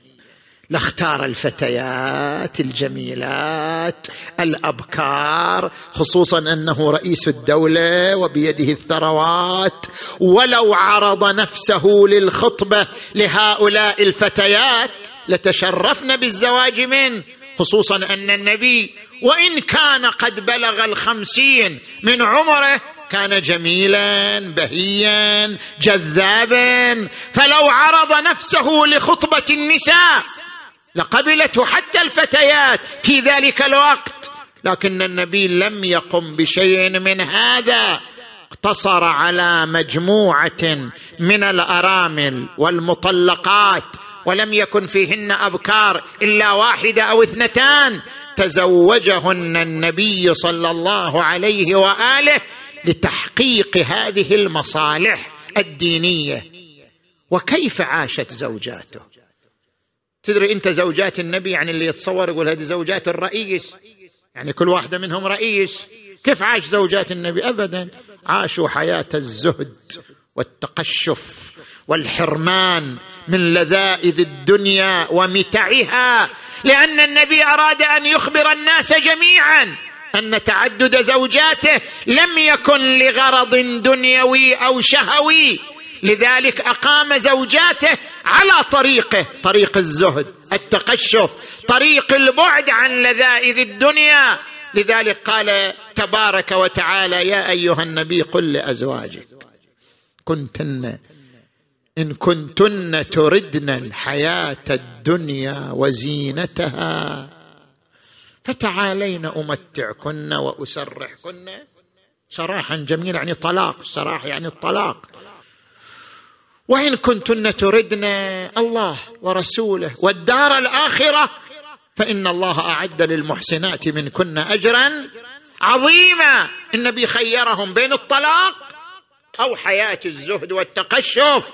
Speaker 1: لاختار الفتيات الجميلات الأبكار خصوصا أنه رئيس الدولة وبيده الثروات. ولو عرض نفسه للخطبة لهؤلاء الفتيات لتشرفن بالزواج منه خصوصا أن النبي وإن كان قد بلغ الخمسين من عمره كان جميلا بهيا جذابا. فلو عرض نفسه لخطبة النساء لقبلته حتى الفتيات في ذلك الوقت. لكن النبي لم يقم بشيء من هذا. اقتصر على مجموعة من الأرامل والمطلقات ولم يكن فيهن أبكار إلا واحدة أو اثنتان. تزوجهن النبي صلى الله عليه وآله لتحقيق هذه المصالح الدينية. وكيف عاشت زوجاته؟ تدري انت زوجات النبي يعني اللي يتصور يقول هذه زوجات الرئيس؟ يعني كل واحدة منهم رئيس. كيف عاش زوجات النبي؟ ابدا. عاشوا حياة الزهد والتقشف والحرمان من لذائذ الدنيا ومتعها. لأن النبي أراد أن يخبر الناس جميعا أن تعدد زوجاته لم يكن لغرض دنيوي أو شهوي. لذلك أقام زوجاته على طريقه طريق الزهد التقشف طريق البعد عن لذائذ الدنيا. لذلك قال تبارك وتعالى يا أيها النبي قل لأزواجك كنتن إن كنتن تردن الحياة الدنيا وزينتها فتعالين أمتعكن وأسرحكن. سراحا جميلا يعني طلاق سراح يعني الطلاق. وإن كنتن تردن الله ورسوله والدار الآخرة فإن الله أعد للمحسنات منكن اجرا عظيما. النبي خيرهم بين الطلاق أو حياة الزهد والتقشف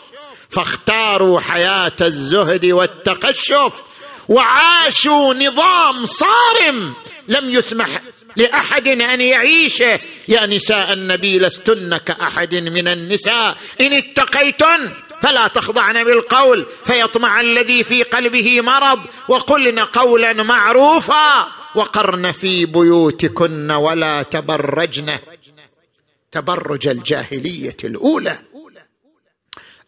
Speaker 1: فاختاروا حياة الزهد والتقشف وعاشوا نظام صارم لم يسمح لأحد أن يعيشه. يا نساء النبي لستن كأحد من النساء. إن اتقيتن فلا تخضعن بالقول فيطمع الذي في قلبه مرض وقلن قولا معروفا وقرن في بيوتكن ولا تبرجن. تبرج الجاهلية الأولى.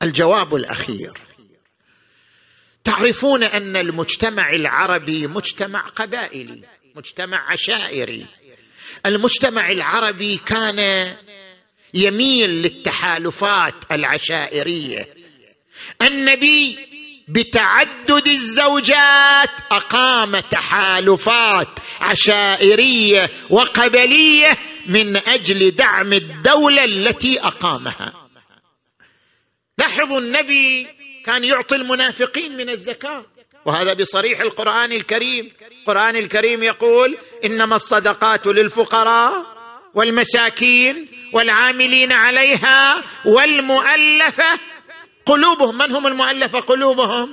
Speaker 1: الجواب الأخير. تعرفون أن المجتمع العربي مجتمع قبائلي مجتمع عشائري. المجتمع العربي كان يميل للتحالفات العشائرية. النبي بتعدد الزوجات أقام تحالفات عشائرية وقبلية من أجل دعم الدولة التي أقامها. لاحظوا النبي كان يعطي المنافقين من الزكاة وهذا بصريح القرآن الكريم. القرآن الكريم يقول إنما الصدقات للفقراء والمساكين والعاملين عليها والمؤلفة قلوبهم من هم المؤلفة؟ قلوبهم.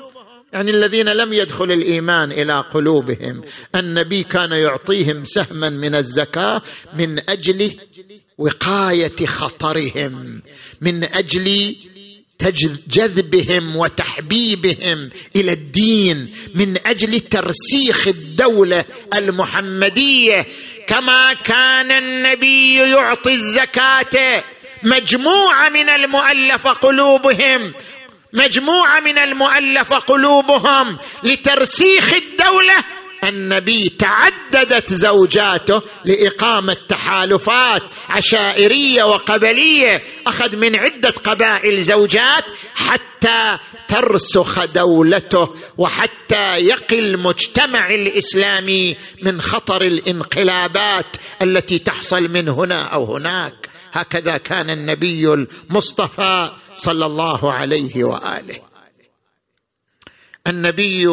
Speaker 1: يعني الذين لم يدخل الإيمان إلى قلوبهم. النبي كان يعطيهم سهما من الزكاة من أجل وقاية خطرهم من أجل جذبهم وتحبيبهم إلى الدين من أجل ترسيخ الدولة المحمدية. كما كان النبي يعطي الزكاة مجموعة من المؤلف قلوبهم. مجموعة من المؤلف قلوبهم لترسيخ الدولة النبي تعددت زوجاته لإقامة تحالفات عشائرية وقبلية. أخذ من عدة قبائل زوجات حتى ترسخ دولته وحتى يقي المجتمع الإسلامي من خطر الانقلابات التي تحصل من هنا أو هناك. هكذا كان النبي المصطفى صلى الله عليه وآله. النبي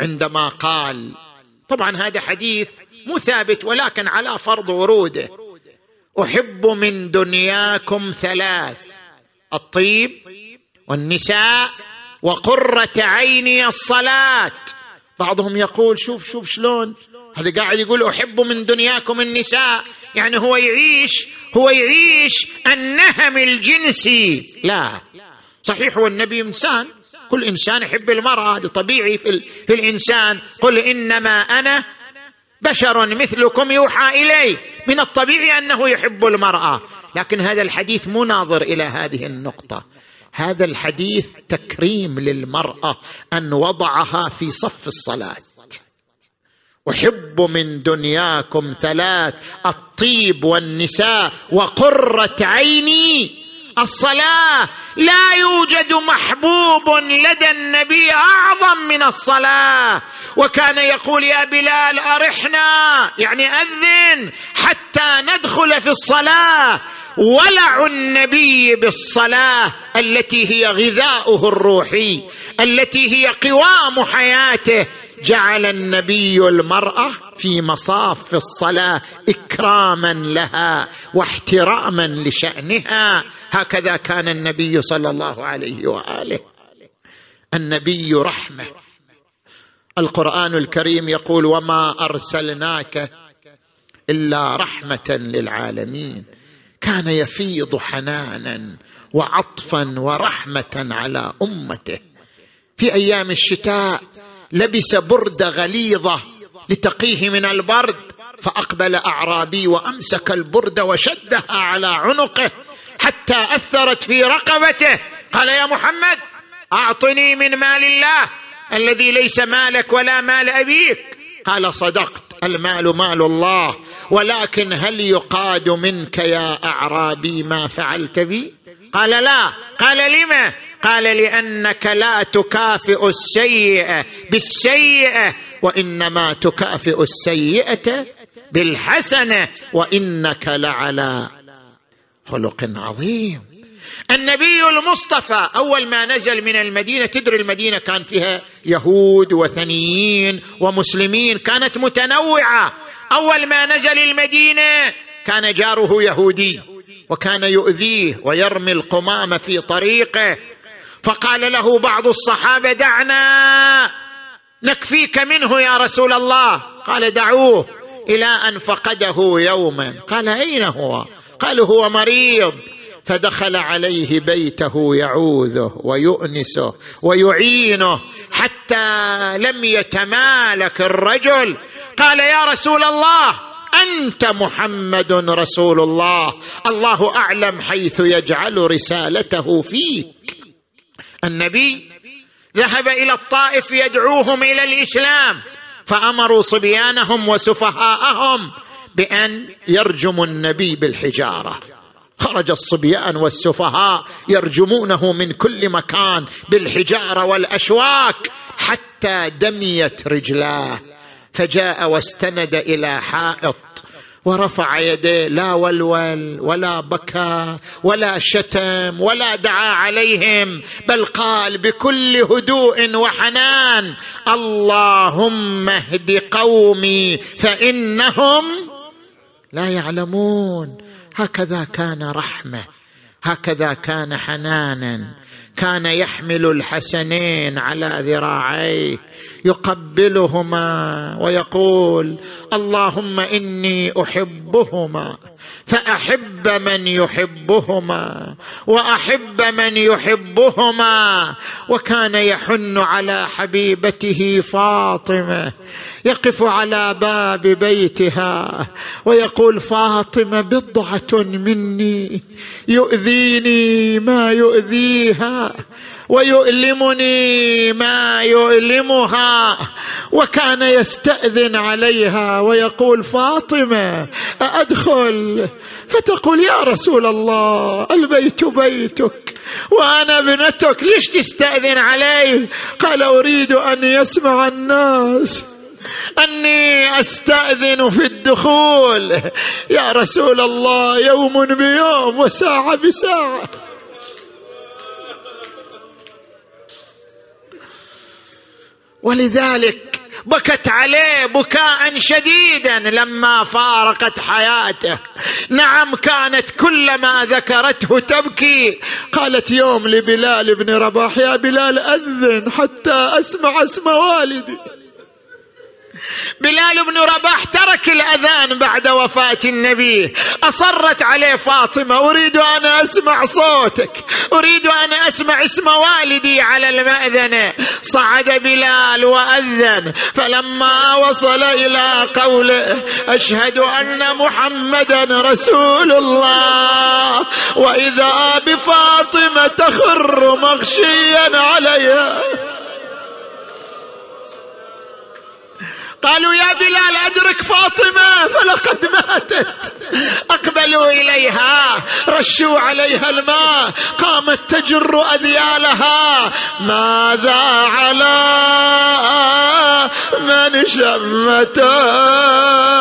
Speaker 1: عندما قال طبعا هذا حديث مو ثابت ولكن على فرض وروده. أحب من دنياكم ثلاث الطيب والنساء وقرة عيني الصلاة. بعضهم يقول شوف شوف شلون؟ هذا قاعد يقول أحب من دنياكم النساء. يعني هو يعيش هو يعيش النهم الجنسي. لا. صحيح هو النبي إنسان. كل إنسان يحب المرأة هذا طبيعي في, في الإنسان. قل إنما أنا بشر مثلكم يوحى إلي. من الطبيعي أنه يحب المرأة. لكن هذا الحديث مو ناظر إلى هذه النقطة. هذا الحديث تكريم للمرأة أن وضعها في صف الصلاة. أحب من دنياكم ثلاث الطيب والنساء وقرة عيني. الصلاة لا يوجد محبوب لدى النبي أعظم من الصلاة. وكان يقول يا بلال أرحنا يعني أذن حتى ندخل في الصلاة. ولع النبي بالصلاة التي هي غذاؤه الروحي التي هي قوام حياته. جعل النبي المرأة في مصاف الصلاة إكراما لها واحتراما لشأنها. هكذا كان النبي صلى الله عليه وآله. النبي رحمة. القرآن الكريم يقول وما أرسلناك إلا رحمة للعالمين. كان يفيض حنانا وعطفا ورحمة على أمته. في أيام الشتاء لبس برده غليظة لتقيه من البرد فأقبل أعرابي وأمسك البرده وشدها على عنقه حتى أثرت في رقبته. قال يا محمد أعطني من مال الله الذي ليس مالك ولا مال أبيك. قال صدقت المال مال الله ولكن هل يقاد منك يا أعرابي ما فعلت بي؟ قال لا. قال لم؟ قال لأنك لا تكافئ السيئة بالسيئة وإنما تكافئ السيئة بالحسنة وإنك لعلى خلق عظيم. النبي المصطفى أول ما نزل من المدينة تدري المدينة كان فيها يهود وثنيين ومسلمين كانت متنوعة. أول ما نزل المدينة كان جاره يهودي وكان يؤذيه ويرمي القمامة في طريقه. فقال له بعض الصحابة دعنا نكفيك منه يا رسول الله. قال دعوه إلى أن فقده يوما. قال أين هو؟ قال هو مريض. فدخل عليه بيته يعوذه ويؤنسه ويعينه حتى لم يتمالك الرجل. قال يا رسول الله أنت محمد رسول الله. الله أعلم حيث يجعل رسالته فيك. النبي ذهب إلى الطائف يدعوهم إلى الإسلام فأمروا صبيانهم وسفهاءهم بأن يرجموا النبي بالحجارة. خرج الصبيان والسفهاء يرجمونه من كل مكان بالحجارة والأشواك حتى دميت رجلاه فجاء واستند إلى حائط ورفع يديه لا ولول ولا بكى ولا شتم ولا دعا عليهم بل قال بكل هدوء وحنان اللهم اهد قومي فإنهم لا يعلمون. هكذا كان رحمة هكذا كان حنانا. كان يحمل الحسنين على ذراعيه يقبلهما ويقول اللهم إني أحبهما فأحب من يحبهما وأحب من يحبهما وكان يحن على حبيبته فاطمة يقف على باب بيتها ويقول فاطمة بضعة مني يؤذيني ما يؤذيها. ويؤلمني ما يؤلمها وكان يستأذن عليها ويقول فاطمة أأدخل؟ فتقول يا رسول الله البيت بيتك وأنا ابنتك ليش تستأذن علي؟ قال أريد أن يسمع الناس. أني أستأذن في الدخول. يا رسول الله يوم بيوم وساعة بساعة. ولذلك بكت عليه بكاء شديدا لما فارقت حياته. نعم كانت كلما ذكرته تبكي. قالت يوم لبلال بن رباح يا بلال أذن حتى أسمع اسم والدي. بلال بن رباح ترك الأذان بعد وفاة النبي. أصرت عليه فاطمة أريد أن أسمع صوتك أريد أن أسمع اسم والدي على الماذنه صعد بلال وأذن فلما وصل إلى قوله أشهد أن محمدا رسول الله وإذا بفاطمة تخر مغشيا عليها. قالوا يا بلال أدرك فاطمة فلقد ماتت. أقبلوا إليها رشوا عليها الماء قامت تجر أذيالها. ماذا على من شم تربت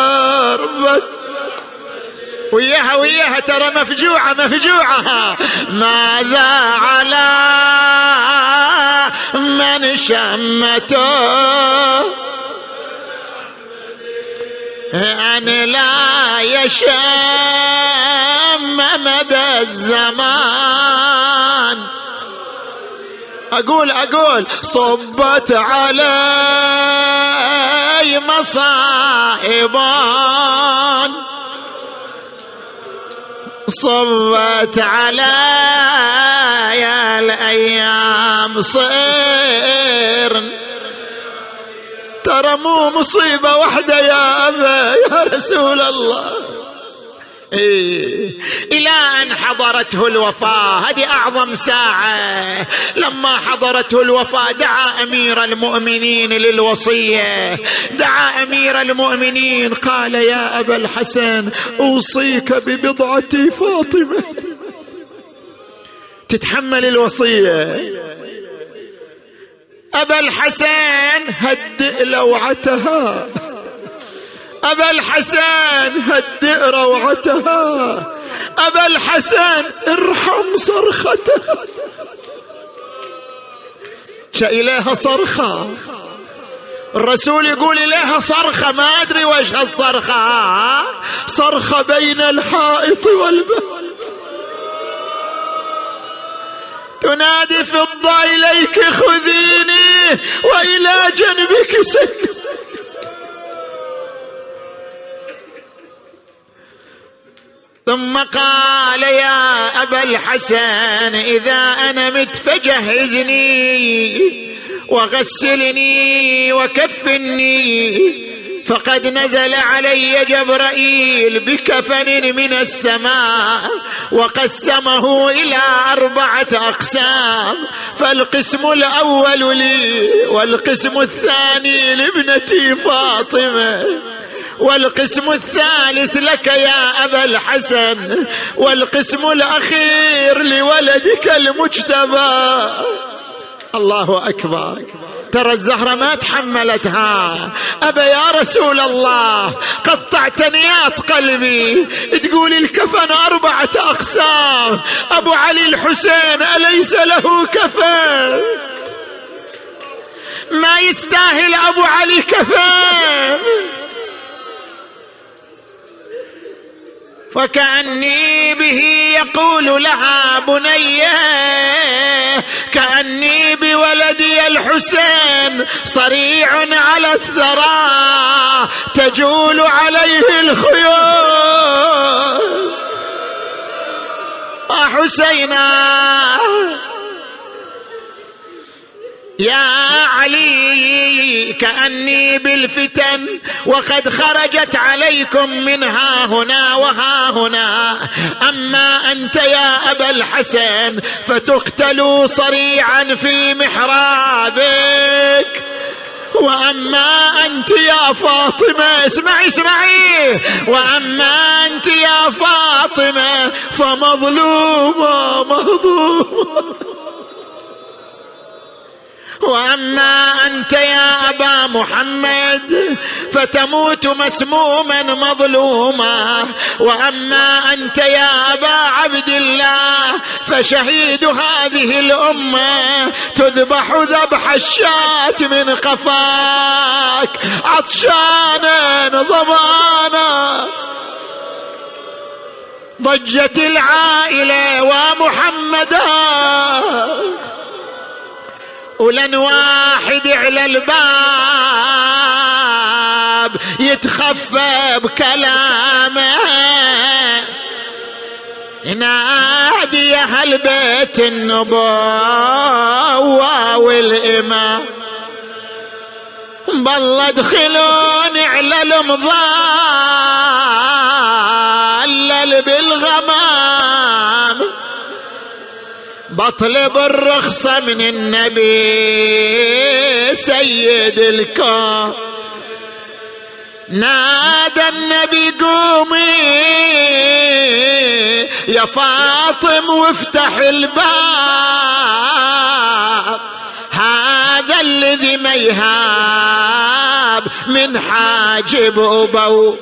Speaker 1: وياها وياها ترى مفجوعة مفجوعة. ماذا على من شمته أن لا يشم مدى الزمان. أقول أقول صبت علي مصائبا صبت علي الأيام صير ترى مو مصيبة واحدة يا أبا يا رسول الله. إيه إلى أن حضرته الوفاة هذه أعظم ساعة. لما حضرته الوفاة دعا أمير المؤمنين للوصية. دعا أمير المؤمنين قال يا أبا الحسن أوصيك ببضعة فاطمة. تتحمل الوصية. أبا الحسن هدئ لوعتها. أبا الحسن هدئ روعتها. أبا الحسن ارحم صرختها. إليها صرخة. الرسول يقول إليها صرخة. ما أدري وش هالصرخة صرخة بين الحائط والباب. تنادي فضة إليك خذيني وإلى جنبك سن ثم قال يا أبا الحسن إذا أنا مت فجهزني وغسلني وكفني فقد نزل علي جبرائيل بكفن من السماء وقسمه إلى أربعة أقسام. فالقسم الأول لي والقسم الثاني لابنتي فاطمة. والقسم الثالث لك يا أبا الحسن. والقسم الأخير لولدك المجتبى. الله أكبر. ترى الزهرة ما تحملتها. أبا يا رسول الله قطعت نيات قلبي. تقول الكفن أربعة أقسام. أبو علي الحسين أليس له كفن؟ ما يستاهل أبو علي كفن. وكأني به يقول لها بنيه كأني بولدي الحسين صريع على الثرى تجول عليه الخيول. حسينا. يا علي كأني بالفتن وقد خرجت عليكم من ها هنا وها هنا. أما أنت يا أبا الحسن فتقتل صريعا في محرابك. وأما أنت يا فاطمة اسمعي اسمعي. وأما أنت يا فاطمة فمظلومة مهضومه وأما أنت يا أبا محمد فتموت مسموما مظلوما. وأما أنت يا أبا عبد الله فشهيد هذه الأمة تذبح ذبح الشاة من قفاك عطشانا ضمانا ضجت العائلة ومحمدا. ولن واحد على الباب يتخفى بكلامه. نادي أهل بيت النبوة والإمام. بالله ادخلوني على المظلل بطلب الرخصة من النبي سيد الكون. نادى النبي قومي يا فاطم وافتح الباب هذا الذي ما يهاب من حاجب أبو.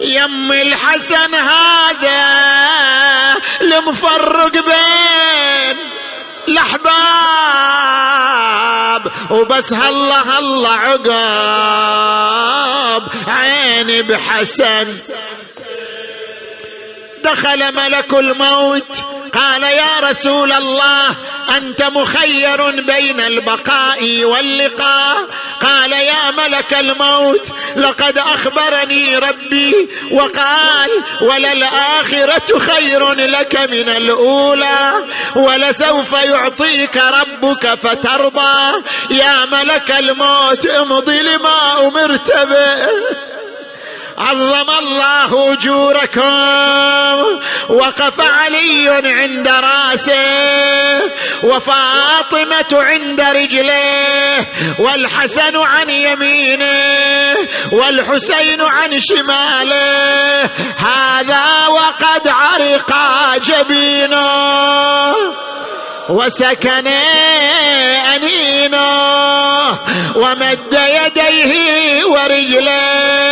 Speaker 1: يم الحسن هذا المفرق بين الأحباب. وبس هلا هلا عقاب عيني بحسن. دخل ملك الموت. قال يا رسول الله أنت مخير بين البقاء واللقاء. قال يا ملك الموت لقد أخبرني ربي وقال وللآخرة خير لك من الأولى ولسوف يعطيك ربك فترضى. يا ملك الموت امضي لما أمرت به. عظم الله أجوركم وقف علي عند رأسه وفاطمة عند رجليه والحسن عن يمينه والحسين عن شماله. هذا وقد عرق جبينه وسكن أنينه ومد يديه ورجليه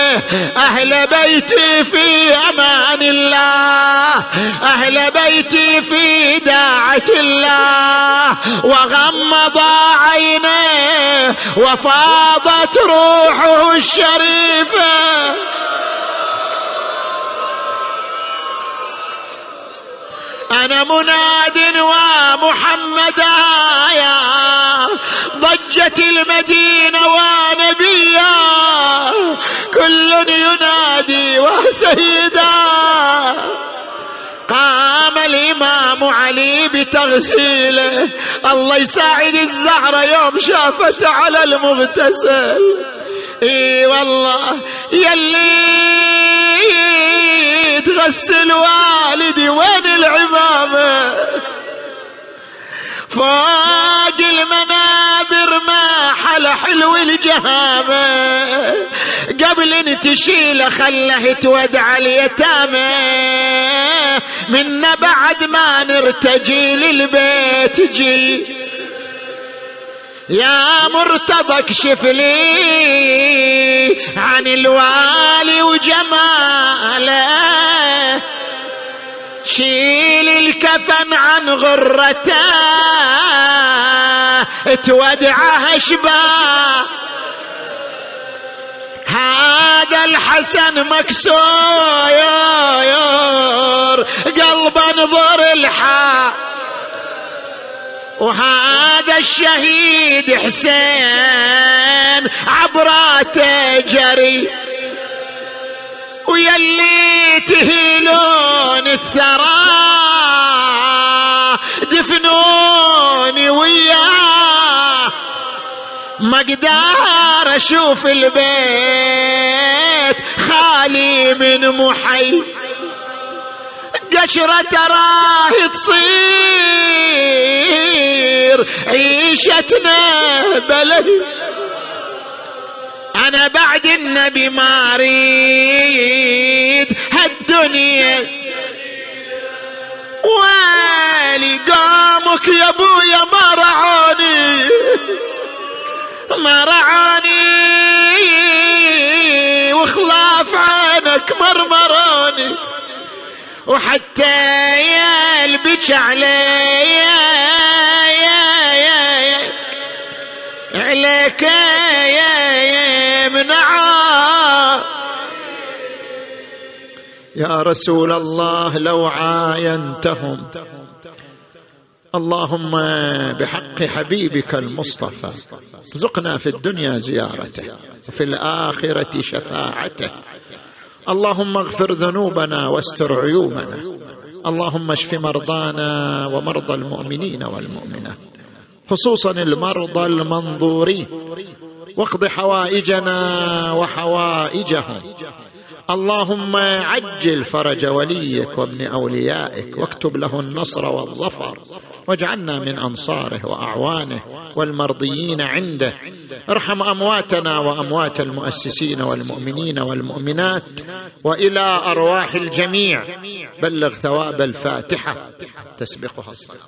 Speaker 1: أهل بيتي في أمان الله. أهل بيتي في داعة الله. وغمض عينيه وفاضت روحه الشريفه أنا مناد ومحمدا يا ضجت المدينة ونبيا. ينادي وسيدا. قام الإمام علي بتغسيله الله يساعد الزهرة يوم شافت على المغتسل. إي والله يلي تغسل والدي وين العمامة؟ فوق المنابر ما حل حلو الجهامة قبل إن تشيله خله تودع اليتامى. منا بعد ما نرتجي للبيت جي. يا مرتضى اكشف لي عن الوالي وجماله. شيل الكفن عن غرته تودعه اشباه هذا الحسن مكسور قلب انظر الحال وهذا الشهيد حسين عبراته جري. ويلي تهيلون الثرى دفنوني وياه. ما أقدر أشوف البيت خالي من محي. قشرة تراه تصير عيشتنا بلد. أنا بعد النبي ما أريد هالدنيا. قامك يا أبويا ما رعاني ما رعاني. وخلاف عنك مرمراني. وحتى يا البك علي يا يا يا عليك يا يا منعا يا رسول الله لو عاينتهم. اللهم بحق حبيبك المصطفى. ارزقنا في الدنيا زيارته وفي الآخرة شفاعته. اللهم اغفر ذنوبنا واستر عيوبنا. اللهم اشف مرضانا ومرضى المؤمنين والمؤمنات. خصوصا المرضى المنظورين. واقض حوائجنا وحوائجهم. اللهم عجل فرج وليك وابن أوليائك واكتب له النصر والظفر واجعلنا من أنصاره وأعوانه والمرضيين عنده. ارحم أمواتنا وأموات المؤسسين والمؤمنين والمؤمنات وإلى أرواح الجميع. بلغ ثواب الفاتحة. تسبقها الصلاة.